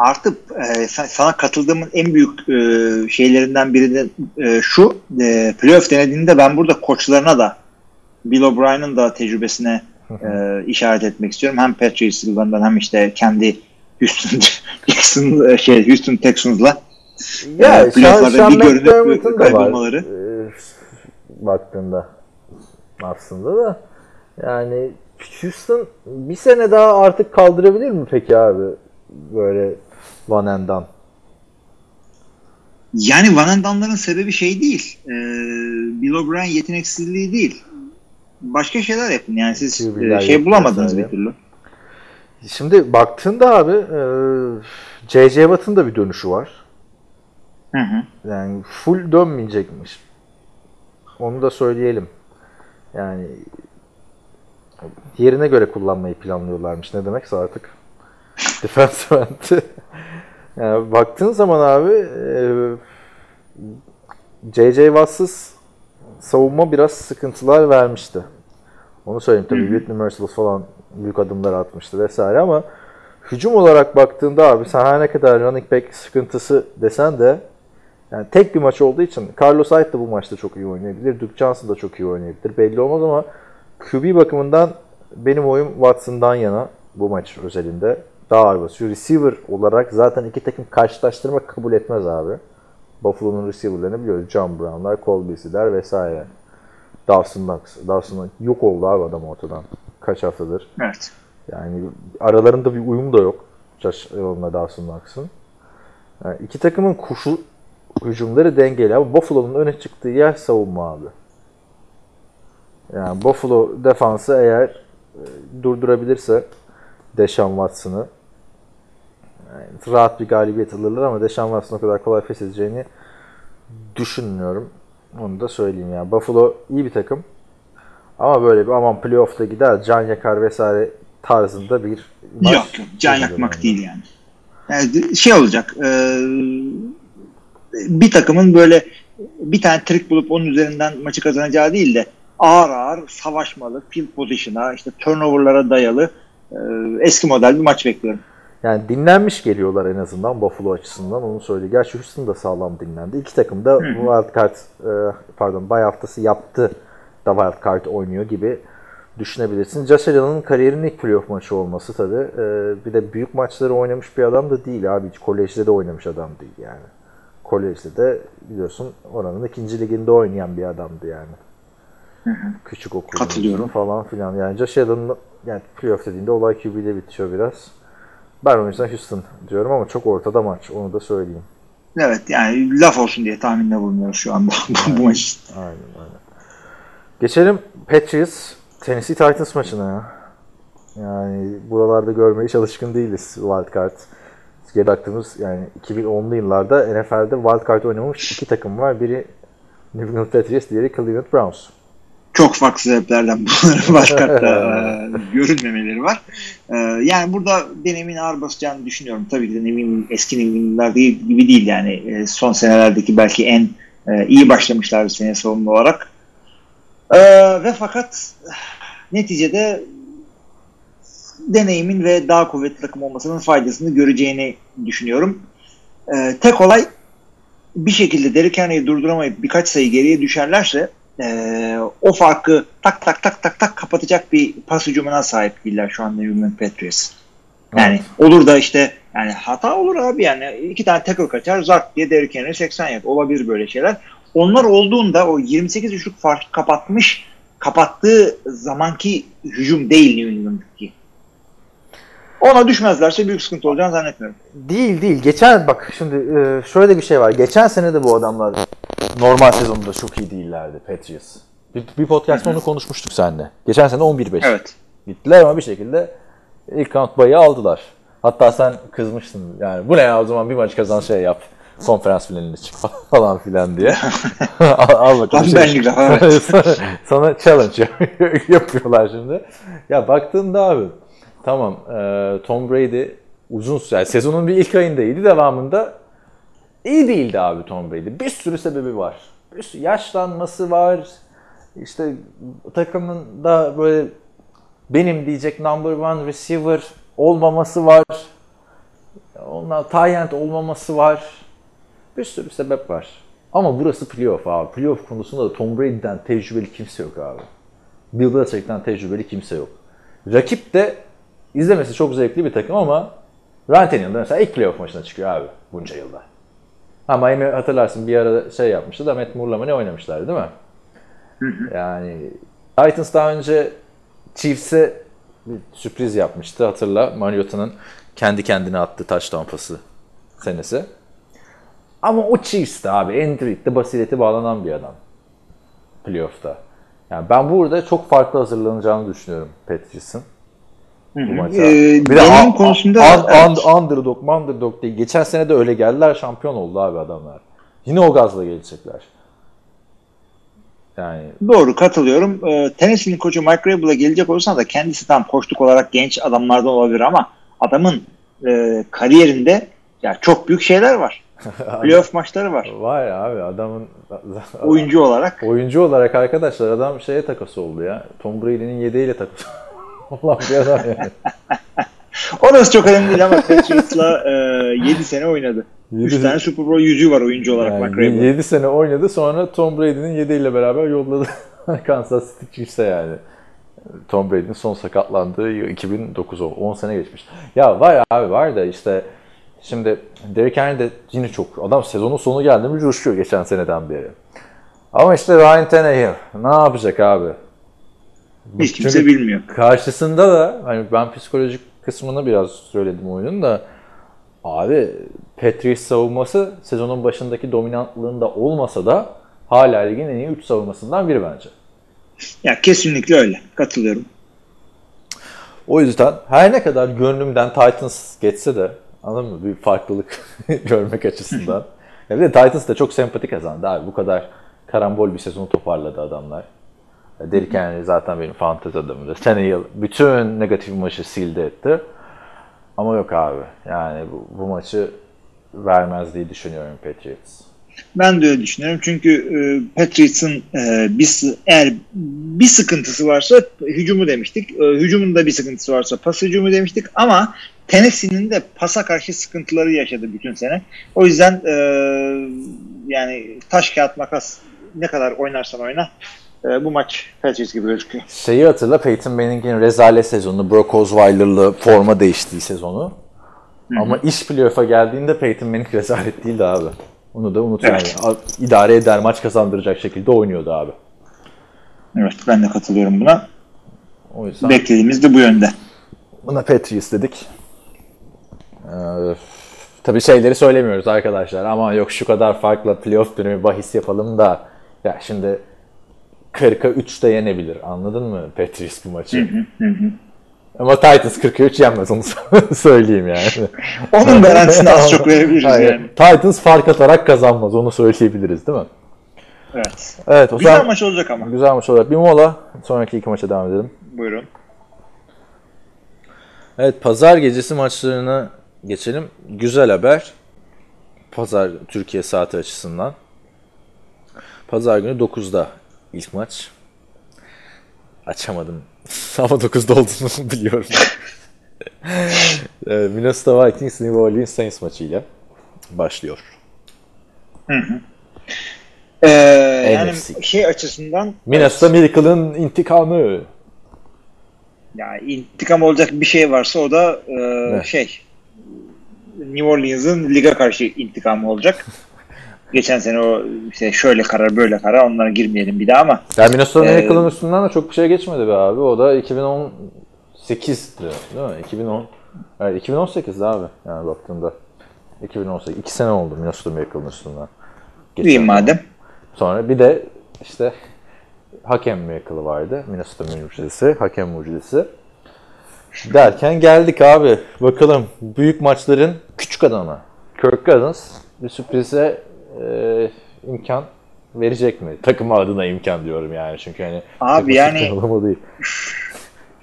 Artı e, sa- sana katıldığımın en büyük e, şeylerinden biri de e, şu e, playoff denediğinde ben burada koçlarına da Bill O'Brien'in da tecrübesine e, işaret etmek istiyorum. Hem Patriots yıllarından hem işte kendi Houston Texans, e, şey Houston Texans'la
Ya
e, playoff'larda bir görünüp
da var.
kaybolmaları.
e, baktığında aslında da yani Houston bir sene daha artık kaldırabilir mi peki abi böyle Van Endan?
Yani Van Endan'ların sebebi şey değil. E, Bill O'Brien yeteneksizliği değil. Başka şeyler yapın. Yani siz e, şey bulamadınız bir türlü.
Şimdi baktığında abi e, J.J. Watt'ın da bir dönüşü var.
Hı hı.
Yani full dönmeyecekmiş. Onu da söyleyelim. Yani yerine göre kullanmayı planlıyorlarmış. Ne demekse artık. Defensive end. Yani baktığın zaman abi e, J.J. Watts'ız savunma biraz sıkıntılar vermişti. Onu söyleyeyim tabii. Whitney Merciless falan büyük adımlar atmıştı vesaire ama hücum olarak baktığında abi sen her ne kadar running back sıkıntısı desen de yani tek bir maç olduğu için Carlos Hyde da bu maçta çok iyi oynayabilir. Duke Johnson da çok iyi oynayabilir. Belli olmaz ama QB bakımından benim oyum Watson'dan yana bu maç özelinde. Daha ağır basıyor. Receiver olarak zaten iki takım karşılaştırma kabul etmez abi. Buffalo'nun receiver'larını biliyoruz. John Brown'lar, Colby'siler vesaire. Dawson Knox. Dawson yok oldu abi adam ortadan. Kaç haftadır.
Evet.
Yani aralarında bir uyum da yok. Josh Allen'la Dawson Knox'ın. Yani iki takımın kuşu hücumları dengeli ama Buffalo'nun öne çıktığı yer savunma abi. Yani Buffalo defansı eğer e, durdurabilirse Deshaun Watson'ı yani rahat bir galibiyet alırlar ama Deshaun Watson o kadar kolay pes edeceğini düşünmüyorum. Onu da söyleyeyim yani. Buffalo iyi bir takım. Ama böyle bir aman playoff'ta gider, can yakar vesaire tarzında bir maç.
Yok yok. Can yakmak
yani.
değil yani. yani şey olacak. e, bir takımın böyle bir tane trik bulup onun üzerinden maçı kazanacağı değil de ağır ağır savaşmalı, field position'a, işte turnover'lara dayalı e, eski model bir maç bekliyorum.
Yani dinlenmiş geliyorlar en azından Buffalo açısından onu söyleyeyim. Gerçi Houston da sağlam dinlendi. İki takım da wild card e, pardon bay haftası yaptı da wild card oynuyor gibi düşünebilirsin. Josh Allen'ın kariyerinin ilk playoff maçı olması tabii. E, bir de büyük maçları oynamış bir adam da değil abi. Hiç kolejde de oynamış adam değil yani. Kolejde de biliyorsun oranın ikinci liginde oynayan bir adamdı yani. Küçük okul.
Katılıyorum.
falan filan. Yani Josh Allen'ın yani playoff dediğinde olay QB'de bitiyor biraz. Ben o yüzden Houston diyorum ama çok ortada maç. Onu da söyleyeyim.
Evet yani laf olsun diye tahminde bulunuyoruz şu anda bu, bu maç.
Aynen aynen. Geçelim Patriots Tennessee Titans maçına ya. Yani buralarda görmeye çalışkın değiliz wild card. Geri baktığımız yani 2010'lu yıllarda NFL'de wild card oynamış iki takım var. Biri New England Patriots, diğeri Cleveland Browns.
Çok farklı sebeplerden bunların başka görünmemeleri var. E, yani burada deneyimin ağır basacağını düşünüyorum. Tabii ki de New England, eski England'lar değil, gibi değil yani. E, son senelerdeki belki en e, iyi başlamışlar bir sene savunma olarak. E, ve fakat neticede deneyimin ve daha kuvvetli takım olmasının faydasını göreceğini düşünüyorum. E, tek olay bir şekilde Derrick Henry'i durduramayıp birkaç sayı geriye düşerlerse e, o farkı tak tak tak tak tak kapatacak bir pas hücumuna sahip değiller şu anda New England Patriots. Yani olur da işte yani hata olur abi yani iki tane tackle kaçar zart diye Derrick Henry 80 yard olabilir böyle şeyler. Onlar olduğunda o 28 üçlük farkı kapatmış kapattığı zamanki hücum değil New England'daki. Ona düşmezlerse büyük sıkıntı olacağını zannetmiyorum.
Değil değil. Geçen bak şimdi e, şöyle bir şey var. Geçen sene de bu adamlar normal sezonunda çok iyi değillerdi Patriots. Bir, bir podcast'ta onu konuşmuştuk seninle. Geçen sene 11-5
Evet.
gittiler ama bir şekilde ilk round bayı aldılar. Hatta sen kızmıştın yani bu ne ya o zaman bir maç kazan şey yap. Konferans finaline çık falan filan diye. al, al bakalım.
Tam benlik evet.
sana, sana challenge yap- yapıyorlar şimdi. Ya baktığında abi tamam e, Tom Brady uzun yani sezonun bir ilk ayında devamında iyi değildi abi Tom Brady. Bir sürü sebebi var. Bir sürü yaşlanması var. İşte takımın da böyle benim diyecek number one receiver olmaması var. Onlar Tyent olmaması var. Bir sürü sebep var. Ama burası playoff abi. Playoff konusunda da Tom Brady'den tecrübeli kimse yok abi. Bill Belichick'ten tecrübeli kimse yok. Rakip de izlemesi çok zevkli bir takım ama Ryan Tannehill'da mesela ilk playoff maçına çıkıyor abi bunca yılda. Ha Miami hatırlarsın bir ara şey yapmıştı da Matt Moore'la ne oynamışlardı değil mi? Yani Titans daha önce Chiefs'e bir sürpriz yapmıştı hatırla. Mariota'nın kendi kendine attığı touchdown pası senesi. Ama o Chiefs'te abi. Andrew Reid'de basireti bağlanan bir adam. Playoff'ta. Yani ben burada çok farklı hazırlanacağını düşünüyorum Patriots'ın. Bu maça.
Ee,
Bir de un-
konusunda
un-
evet.
un- underdog, underdog değil. Geçen sene de öyle geldiler. Şampiyon oldu abi adamlar. Yine o gazla gelecekler. Yani
Doğru katılıyorum. Ee, Tennessee'nin koçu Mike Vrabel'a gelecek olursa da kendisi tam koçluk olarak genç adamlardan olabilir ama adamın e, kariyerinde ya çok büyük şeyler var. Playoff maçları var.
var abi adamın
Oyuncu olarak.
oyuncu olarak arkadaşlar adam şeye takası oldu ya. Tom Brady'nin yedeğiyle takası olan bir adam yani.
Orası çok önemli değil ama Patriots'la e, 7 sene oynadı. 3
Yedi-
tane Super Bowl yüzüğü var oyuncu olarak
Yani
McRae.
7 sene oynadı sonra Tom Brady'nin 7 ile beraber yolladı Kansas City Chiefs'e yani. Tom Brady'nin son sakatlandığı yıl 2009 o. 10 sene geçmiş. Ya var abi var da işte şimdi Derrick Henry de yine çok adam sezonun sonu geldi mi coşuyor geçen seneden beri. Ama işte Ryan Tannehill ne yapacak abi?
Hiç kimse
Çünkü
bilmiyor.
Karşısında da hani ben psikolojik kısmını biraz söyledim oyunun da abi Patriots savunması sezonun başındaki dominantlığında olmasa da hala ligin en iyi 3 savunmasından biri bence.
Ya kesinlikle öyle. Katılıyorum.
O yüzden her ne kadar gönlümden Titans geçse de anladın mı? Bir farklılık görmek açısından. ya bir de Titans da çok sempatik kazandı abi. Bu kadar karambol bir sezonu toparladı adamlar. Derrick Henry zaten benim fantezi adamımdır. Tannehill bütün negatif maçı sildi etti. Ama yok abi. Yani bu, bu maçı vermez diye düşünüyorum Patriots.
Ben de öyle düşünüyorum. Çünkü e, Patriots'ın e, bir, eğer bir sıkıntısı varsa hücumu demiştik. E, hücumun da bir sıkıntısı varsa pas hücumu demiştik. Ama Tennessee'nin de pasa karşı sıkıntıları yaşadı bütün sene. O yüzden e, yani taş kağıt makas ne kadar oynarsan oyna e, bu maç Patriots gibi gözüküyor.
Şeyi hatırla Peyton Manning'in rezalet sezonu, Brock Osweiler'lı forma değiştiği sezonu. Ama iş playoff'a geldiğinde Peyton Manning rezalet değildi abi. Onu da unut
Evet.
İdare eder, maç kazandıracak şekilde oynuyordu abi.
Evet ben de katılıyorum buna.
O yüzden
Beklediğimiz de bu yönde.
buna Patriots dedik. Ee, tabii şeyleri söylemiyoruz arkadaşlar. Ama yok şu kadar farklı playoff dönemi bahis yapalım da ya şimdi 40'a 3 de yenebilir. Anladın mı Patriots bu maçı? Ama Titans 40'a 3 yenmez onu söyleyeyim yani.
Onun garantisini az çok verebiliriz
Hayır,
yani.
Titans fark atarak kazanmaz. Onu söyleyebiliriz değil mi?
Evet.
Evet. O
Güzel
zaman
maç olacak ama.
güzel maç olarak bir mola. Sonraki iki maça devam edelim.
Buyurun.
Evet pazar gecesi maçlarına geçelim. Güzel haber. Pazar Türkiye saati açısından. Pazar günü 9'da ilk maç. Açamadım. Ama 9'da olduğunu biliyorum. Ee, Minnesota Vikings New Orleans Saints maçıyla başlıyor.
Ee, yani şey açısından
Minnesota Miracle'ın intikamı.
yani intikam olacak bir şey varsa o da e,
Ne?
şey New Orleans'ın liga karşı intikamı olacak. Geçen sene o işte şöyle karar böyle karar onlara girmeyelim bir daha ama
Yani Minnesota
Ee,
üstünden de çok bir şey geçmedi be abi. O da 2018'di değil mi? 2010. Evet 2018'di abi yani baktığında. 2018. 2 sene oldu Minnesota Miracle'ın üstünden. Geçen
madem.
Sonra bir de işte hakem Miracle'ı vardı. Minnesota mucizesi, hakem mucizesi. Derken geldik abi. Bakalım büyük maçların küçük adamı. Kirk Cousins bir sürprize e, imkan verecek mi? Takım adına imkan diyorum yani çünkü hani
Abi yani-
değil.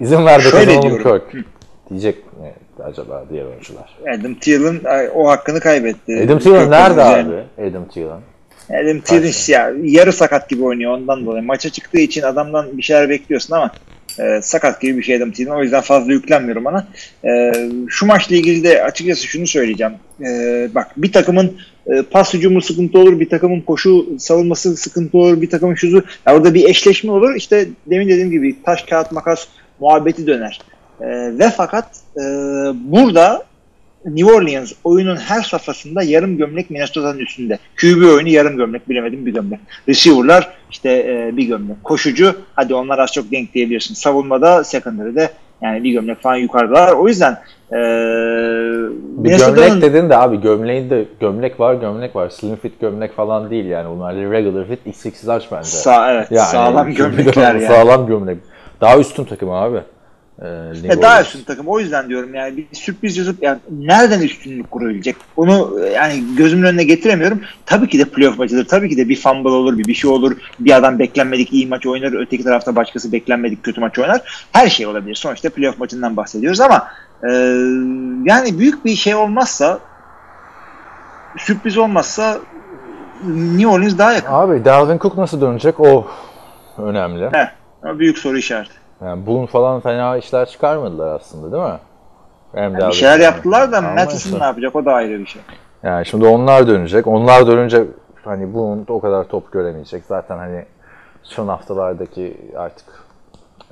İzin ver de
Şöyle
kazanalım
diyorum.
Kirk. Diyecek mi acaba diğer oyuncular?
Adam Thielen o hakkını kaybetti.
Adam Thielen nerede
yani.
abi? Adam Thielen.
Adam Thielen ya, yarı sakat gibi oynuyor ondan dolayı. Maça çıktığı için adamdan bir şeyler bekliyorsun ama e, sakat gibi bir şey Adam Thielen. O yüzden fazla yüklenmiyorum ona. E, şu maçla ilgili de açıkçası şunu söyleyeceğim. E, bak bir takımın e, pas hücumu sıkıntı olur, bir takımın koşu savunması sıkıntı olur, bir takımın şuzu. Ya orada bir eşleşme olur. İşte demin dediğim gibi taş kağıt makas muhabbeti döner. E, ve fakat e, burada New Orleans oyunun her safhasında yarım gömlek Minnesota'nın üstünde. QB oyunu yarım gömlek bilemedim bir gömlek. Receiver'lar işte e, bir gömlek. Koşucu hadi onlar az çok denk diyebilirsin. Savunmada secondary'de yani bir gömlek falan yukarıdalar. O yüzden e,
Bir gömlek dedin de abi gömleğin de gömlek var gömlek var. Slim fit gömlek falan değil yani. Bunlar regular fit XXL bence.
Sağ, evet,
Yani
sağlam gömlekler yani.
Sağlam gömlek. Daha üstün takım abi. Ee, New
E, daha üstün takım. O yüzden diyorum yani bir sürpriz yazıp yani nereden üstünlük kurabilecek? Onu yani gözümün önüne getiremiyorum. Tabii ki de playoff maçıdır. Tabii ki de bir fumble olur, bir bir şey olur. Bir adam beklenmedik iyi maç oynar. Öteki tarafta başkası beklenmedik kötü maç oynar. Her şey olabilir. Sonuçta playoff maçından bahsediyoruz ama e, yani büyük bir şey olmazsa sürpriz olmazsa New Orleans daha yakın.
Abi Dalvin Cook nasıl dönecek? O önemli.
Heh, ama büyük soru işareti.
Yani Boone falan fena işler çıkarmadılar aslında değil mi? Hem de
Bir şeyler yaptılar da Matheson ne yapacak o da ayrı bir şey.
Yani şimdi onlar dönecek. Onlar dönünce hani bunun o kadar top göremeyecek. Zaten hani son haftalardaki artık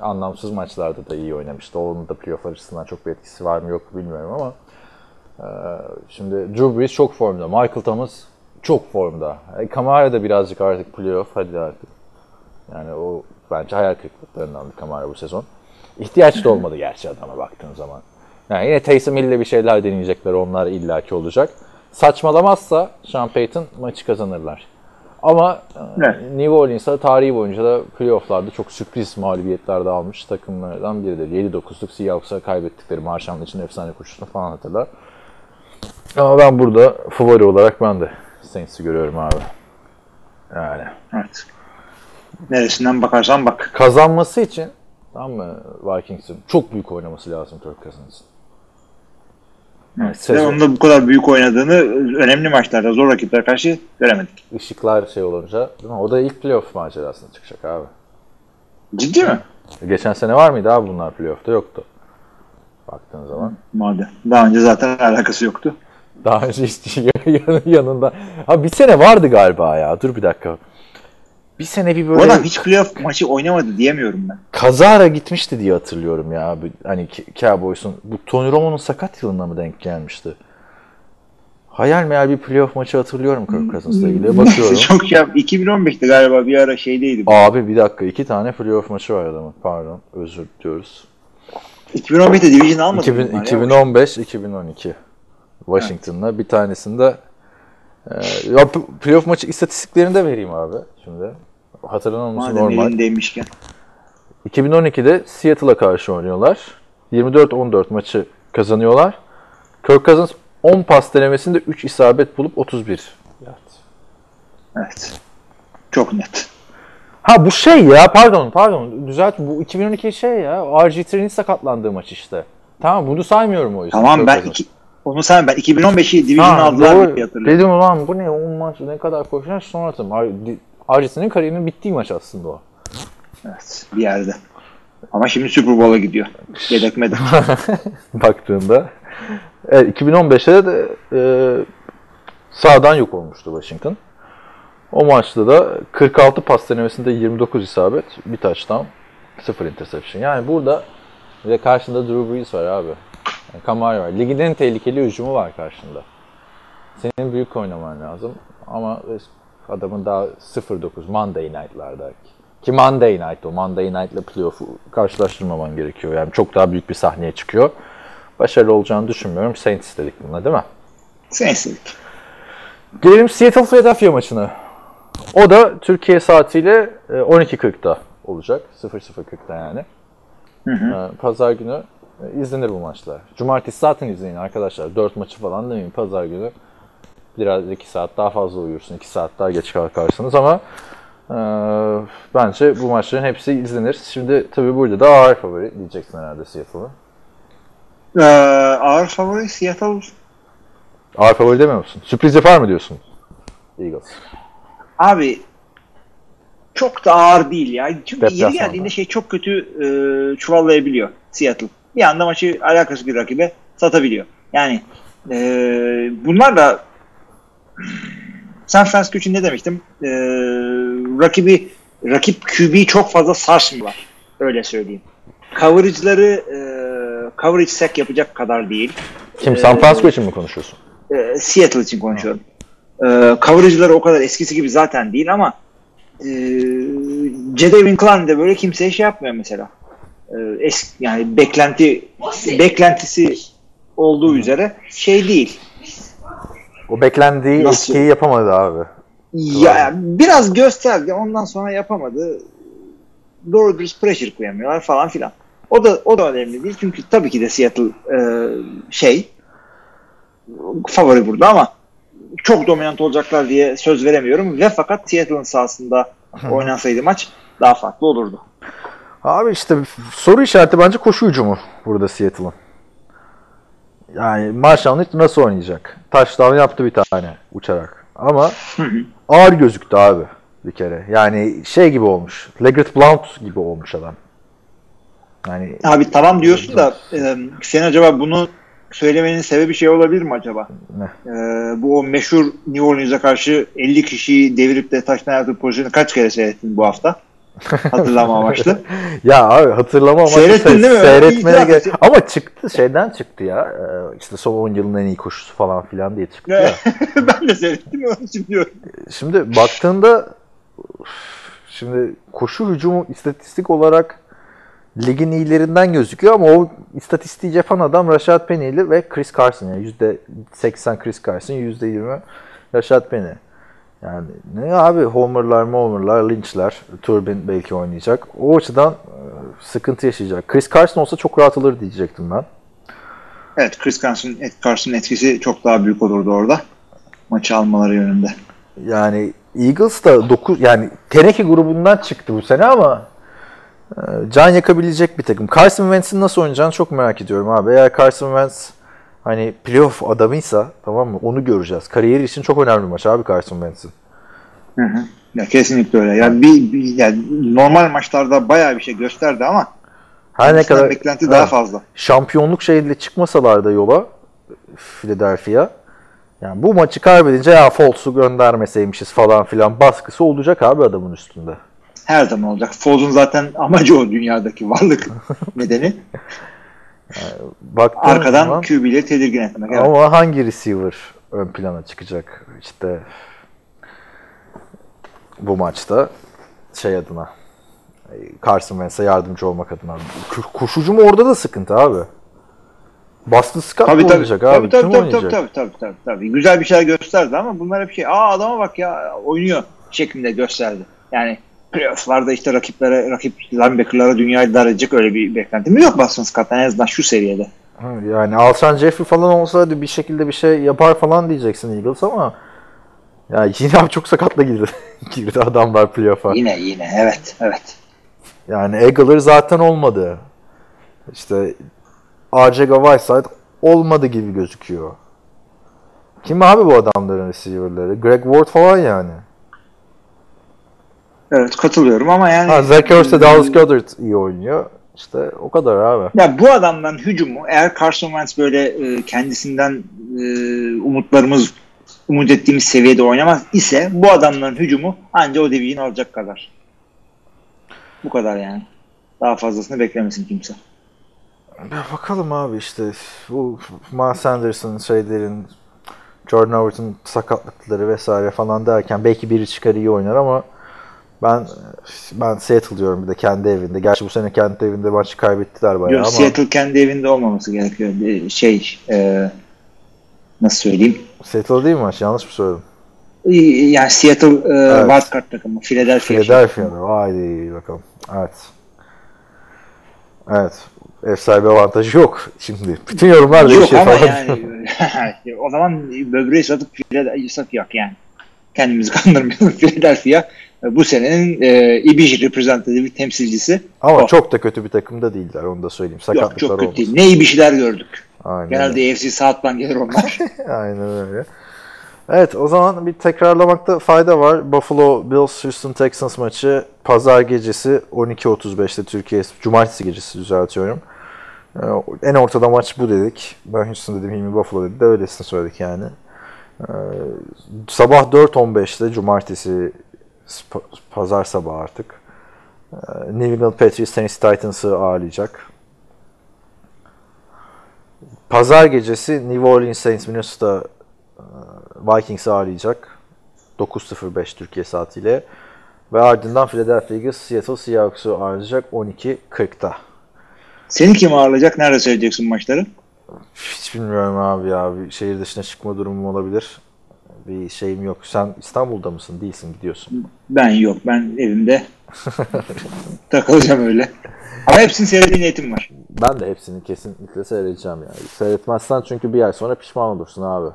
anlamsız maçlarda da iyi oynamıştı. Onun da playoff açısından çok bir etkisi var mı yok mu bilmiyorum ama e, şimdi Drew Brees çok formda. Michael Thomas çok formda. E, Kamara da birazcık artık playoff hadi artık. Yani o bence hayal kırıklıklarından Kamara bu sezon. İhtiyaç da olmadı gerçi adama baktığın zaman. Yani yine Taysom Hill'le bir şeyler deneyecekler. Onlar illaki olacak. Saçmalamazsa Sean Payton maçı kazanırlar. Ama e,
Evet.
New Orleans'a tarihi boyunca da playofflarda çok sürpriz mağlubiyetler de almış takımlardan biridir. 7-9'luk Seahawks'a kaybettikleri Marshall için efsane koşusunu falan hatırlar. Ama ben burada favori olarak ben de Saints'i görüyorum abi. Yani
Evet. Neresinden bakarsan bak.
kazanması için tamam mı Vikings'in çok büyük oynaması lazım Kirk Cousins'ın. Yani
Ve onun da bu kadar büyük oynadığını önemli maçlarda zor rakiplere karşı göremedik.
ışıklar şey olunca değil mi? O da ilk playoff macerasına çıkacak abi.
Ciddi mi?
Geçen sene var mıydı abi bunlar playoff'ta? Yoktu. Baktığın zaman.
Madem. Daha önce zaten alakası yoktu.
Daha önce hiç yan- yanında. Ha bir sene vardı galiba ya. Dur bir dakika. Bir sene bir
Bu
böyle
adam hiç playoff maçı oynamadı diyemiyorum ben.
kazara gitmişti diye hatırlıyorum ya. abi. Hani Cowboys'un. Bu Tony Romo'nun sakat yılına mı denk gelmişti? Hayal meyal bir playoff maçı hatırlıyorum Kirk Cousins'la ilgili. Bakıyorum.
Çok şey yap. 2015'te galiba bir ara şeydeydi. bu.
Abi bir dakika. iki tane playoff maçı var adamın. Pardon. Özür diliyoruz.
2015'te division almadı.
2000,
bunlar ya.
2015 2012 Washington'la bir tanesinde e, ya playoff maçı istatistiklerini de vereyim abi şimdi. Hatırlanmaması
Madem
normal.
elindeymişken.
2012'de Seattle'a karşı oynuyorlar. 24-14 maçı kazanıyorlar. Kirk Cousins 10 pas denemesinde 3 isabet bulup 31 yard.
Evet. Çok net.
Ha bu şey ya pardon pardon düzelt bu 2012 şey ya RG3'nin sakatlandığı maç işte. Tamam bunu saymıyorum o yüzden.
Tamam
Kirk
ben
Cousins.
iki, onu sen ben 2015'i division aldılar diye hatırlıyorum.
Dedim ulan bu ne 10 maç ne kadar koşar sonra atım. Arjesi'nin kariyerinin bittiği maç aslında o.
Evet, bir yerde. Ama şimdi Super Bowl'a gidiyor. Yedek medek.
Baktığında. Evet 2015'te de e, sağdan yok olmuştu Washington. O maçta da 46 pas denemesinde 29 isabet, bir touchdown, 0 interception. Yani burada bir de karşında Drew Brees var abi. Yani Kamara var. Ligin en tehlikeli hücumu var karşında. Senin büyük oynaman lazım. Ama adamın daha 0-9 Monday Night'larda. Ki Monday Night o. Monday Night ile playoff'u karşılaştırmaman gerekiyor. Yani çok daha büyük bir sahneye çıkıyor. Başarılı olacağını düşünmüyorum. Saints dedik buna değil mi?
Sensilik.
Gelelim Seattle Philadelphia maçına. O da Türkiye saatiyle e, 12.40'da olacak. 00.40'da yani. E, Pazar günü e, izlenir bu maçlar. Cumartesi zaten izleyin arkadaşlar. 4 maçı falan demeyin. Pazar günü biraz 2 saat daha fazla uyursun. 2 saat daha geç kalkarsınız ama e, bence bu maçların hepsi izlenir. Şimdi tabii burada da ağır favori diyeceksin herhalde Seattle'ı.
Ee, ağır favori Seattle.
Ağır favori demiyor musun? Sürpriz yapar mı diyorsun? Eagles.
Abi çok da ağır değil ya. Çünkü
Deplasmanda.
yeri geldiğinde şey çok kötü e, çuvallayabiliyor Seattle. Bir anda maçı alakası bir rakibe satabiliyor. Yani e, bunlar da San Francisco için ne demiştim? E, rakibi rakip QB'yi çok fazla sarsmıyorlar. Öyle söyleyeyim. Coverage'ları e, coverage sack yapacak kadar değil.
Kim? San Francisco için mi konuşuyorsun?
E, Seattle için konuşuyorum. E, coverage'ları o kadar eskisi gibi zaten değil ama e, Jadavion Clown de böyle kimseye şey yapmıyor mesela. E, es, yani beklenti beklentisi olduğu üzere şey değil.
O beklendiği
Nasıl?
etkiyi yapamadı abi.
Ya biraz gösterdi ondan sonra yapamadı. Doğru dürüst pressure koyamıyorlar falan filan. O da o da önemli değil çünkü tabii ki de Seattle e, şey favori burada ama çok dominant olacaklar diye söz veremiyorum ve fakat Seattle'ın sahasında oynansaydı maç daha farklı olurdu.
Abi işte soru işareti bence koşu hücumu burada Seattle'ın. Yani Marshall nasıl oynayacak? Touchdown yaptı bir tane uçarak. Ama ağır gözüktü abi bir kere. Yani şey gibi olmuş. Leggett Blount gibi olmuş adam. Yani
Abi tamam diyorsun da e, sen acaba bunu söylemenin sebebi şey olabilir mi acaba?
Ne?
Ee, bu o meşhur New Orleans'a karşı 50 kişiyi devirip de taştan yaptığı pozisyonu kaç kere seyrettin bu hafta? Hatırlama amaçlı.
Ya abi hatırlama ama
Seyrettin
se-
değil mi?
seyretmeye gerek-
et.
Ama çıktı şeyden çıktı ya. Ee, işte son 10 yılın en iyi koşusu falan filan diye çıktı ya.
ben de seyrettim onun için diyorum.
Şimdi baktığında şimdi koşu hücumu istatistik olarak ligin iyilerinden gözüküyor ama o istatistiği yapan adam Rashad Penny'li ve Chris Carson. Yani %80 Chris Carson, %20 Rashad Penny. Yani ne abi homerlar, homerlar, lynchler, Turbin belki oynayacak. O açıdan e, sıkıntı yaşayacak. Chris Carson olsa çok rahat alır diyecektim ben.
Evet Chris Carson, Ed Carson'ın etkisi çok daha büyük olurdu orada. Maçı almaları yönünde.
Yani Eagles da 9 yani teneke grubundan çıktı bu sene ama e, can yakabilecek bir takım. Carson Wentz'in nasıl oynayacağını çok merak ediyorum abi. Eğer Carson Wentz hani playoff adamıysa tamam mı? Onu göreceğiz. Kariyeri için çok önemli bir maç abi Carson Wentz'in.
Hı hı. Ya kesinlikle öyle. Yani bir, bir yani normal maçlarda bayağı bir şey gösterdi ama
Her ne kadar
beklenti daha
Evet.
fazla.
şampiyonluk şeyiyle çıkmasalar da yola Philadelphia yani bu maçı kaybedince ya Foltz'u göndermeseymişiz falan filan baskısı olacak abi adamın üstünde.
Her zaman olacak. Foz'un zaten amacı o dünyadaki varlık nedeni.
Baktığın
Arkadan
zaman-
QB'leri tedirgin etmek. Evet.
Ama hangi receiver ön plana çıkacak işte bu maçta şey adına Carson Wentz'e yardımcı olmak adına. Koşucu mu orada da sıkıntı abi. Boston Scott
Tabii tabii.
oynayacak
Tabii
abi?
tabii
Kim
tabii,
oynayacak?
tabii tabii tabii tabii. Güzel bir şeyler gösterdi ama bunlar hep şey. Aa adama bak ya oynuyor şeklinde gösterdi. Yani playoff'larda işte rakiplere, rakip linebacker'lara dünyayı dar edecek öyle bir beklentimiz yok Boston Scott'tan en azından şu seviyede.
Yani Alshon Jeffrey falan olsaydı bir şekilde bir şey yapar falan diyeceksin Eagles ama ya yine abi çok sakatla girdi. girdi adamlar playoff'a.
Yine yine evet evet.
Yani Eagler zaten olmadı. İşte Arcega Whiteside olmadı gibi gözüküyor. Kim abi bu adamların receiver'ları? Greg Ward falan yani.
Evet katılıyorum ama yani
Ha, Zach Ertz'e Dallas Goddard iyi oynuyor. İşte o kadar abi.
Ya bu adamdan hücumu eğer Carson Wentz böyle e, kendisinden e, umutlarımız umut ettiğimiz seviyede oynamaz ise bu adamların hücumu anca o deviyin alacak kadar. Bu kadar yani. Daha fazlasını beklemesin kimse.
Ya bakalım abi işte bu Miles Sanders'ın şeylerin Jordan Howard'ın sakatlıkları vesaire falan derken belki biri çıkar iyi oynar ama ben ben Seattle diyorum bir de kendi evinde. Gerçi bu sene kendi evinde maçı kaybettiler bayağı
Yok,
ama
Seattle kendi evinde olmaması gerekiyor. Şey e, nasıl söyleyeyim?
Seattle değil mi maç? Yanlış mı söyledim?
Yani Seattle e,
Evet.
wildcard takımı. Philadelphia.
Philadelphia'da. Haydi bakalım. Evet. Evet. Ev sahibi avantajı yok şimdi. Bütün yorumlar
Yok
değişiyor
ama
falan.
yani o zaman böbreği satıp Philadelphia satıyor yani. Kendimizi kandırmayalım. Philadelphia bu senenin e, İbiş reprezentatif temsilcisi.
Ama
O.
çok da kötü bir takım da değiller onu da söyleyeyim.
Yok
Sakatlıklar
çok kötü
olmasın.
değil. Ne İbiş'ler gördük.
Aynen
Genelde
öyle.
AFC South'tan gelir onlar.
Aynen öyle. Evet o zaman bir tekrarlamakta fayda var. Buffalo Bills Houston Texans maçı pazar gecesi 12.35'te Türkiye Cumartesi gecesi düzeltiyorum. Ee, En ortada maç bu dedik. Ben Houston dedim, Hilmi Buffalo dedi de öylesine söyledik yani. Ee, Sabah 4.15'te Cumartesi pazar sabahı artık. Ee, New England Patriots Tennessee Titans'ı ağırlayacak. Pazar gecesi New Orleans Saints Minnesota e, Vikings'i ağırlayacak. 9.05 Türkiye saatiyle. Ve ardından Philadelphia Eagles Seattle Seahawks'u ağırlayacak 12.40'da.
Seni kim ağırlayacak? Nerede söyleyeceksin maçları?
Hiç bilmiyorum abi ya. Bir şehir dışına çıkma durumum olabilir. Bir şeyim yok. Sen İstanbul'da mısın? Değilsin gidiyorsun.
Ben yok. Ben evimde takılacağım öyle. Ama hepsini seyretme niyetim var.
Ben de hepsini kesinlikle seyredeceğim yani. Seyretmezsen çünkü bir ay sonra pişman olursun abi.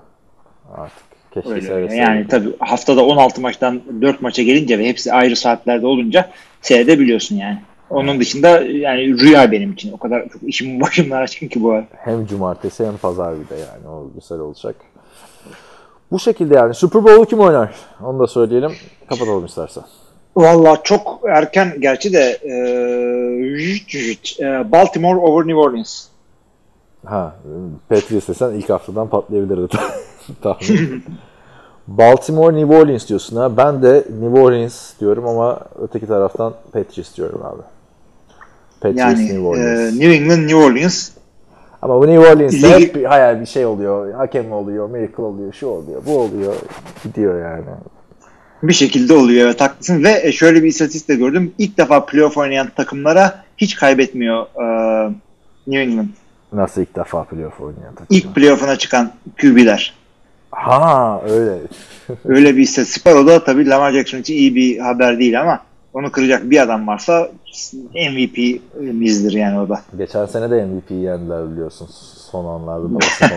Artık. Keşke
Öyle
seyretseydin.
Yani tabii haftada 16 maçtan 4 maça gelince ve hepsi ayrı saatlerde olunca seyredebiliyorsun yani. Onun dışında yani rüya benim için. O kadar çok işim başımdan aşkın ki bu ara.
Hem cumartesi hem pazar bir de yani. O güzel olacak. Bu şekilde yani. Super Bowl'u kim oynar? Onu da söyleyelim. Kapatalım istersen.
Valla çok erken gerçi de e, e, Baltimore over New Orleans.
Ha, Patriots desen ilk haftadan patlayabilirdi. Tahmin. Baltimore New Orleans diyorsun ha. Ben de New Orleans diyorum ama öteki taraftan Patriots diyorum abi. Patriots
Yani
New
e,
Orleans.
New England, New Orleans.
Ama bu New Orleans'ta
Ligi-
hep bir hayal bir şey oluyor. Hakem oluyor, miracle oluyor, şu oluyor, bu oluyor. Gidiyor yani.
Bir şekilde oluyor evet haklısın ve e, şöyle bir istatistik de gördüm. İlk defa playoff oynayan takımlara hiç kaybetmiyor e, New England.
Nasıl ilk defa playoff oynayan takım?
İlk playoff'una çıkan QB'ler.
Ha öyle.
Öyle bir istatistik var. O da tabii Lamar Jackson için iyi bir haber değil ama onu kıracak bir adam varsa MVP'mizdir yani o da.
Geçen sene de MVP'yi yendiler biliyorsun. Son anlarda da basın.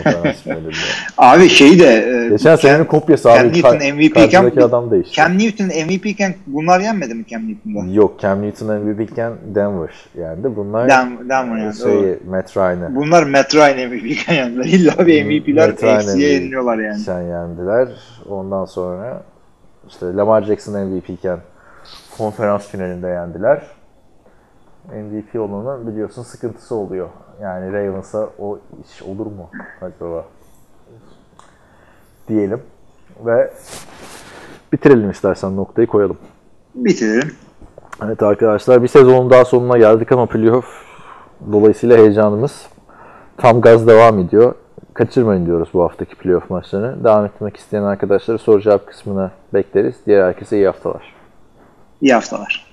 Abi şey de e,
Geçen senenin kopyası
Cam
abi.
Newton
Ka-
MVP iken-
adam değişti.
Cam Newton MVP iken bunlar yenmedi mi Cam Newton'da?
Yok Cam Newton MVP iken Denver yendi. Bunlar
Dan, Denver yani.
şey,
doğru.
Matt Ryan'ı
Bunlar Matt Ryan MVP iken yendiler. İlla bir MVP'ler FC'ye yeniliyorlar yani.
sen yendiler. Ondan sonra işte Lamar Jackson MVP iken konferans finalinde yendiler. MVP olanın biliyorsun sıkıntısı oluyor. Yani Ravens'a o iş olur mu acaba? Diyelim. Ve bitirelim istersen noktayı koyalım.
Bitirelim.
Evet arkadaşlar bir sezonun daha sonuna geldik ama playoff dolayısıyla heyecanımız tam gaz devam ediyor. Kaçırmayın diyoruz bu haftaki playoff maçlarını. Devam etmek isteyen arkadaşları soru cevap kısmına bekleriz. Diğer herkese iyi haftalar.
İyi haftalar.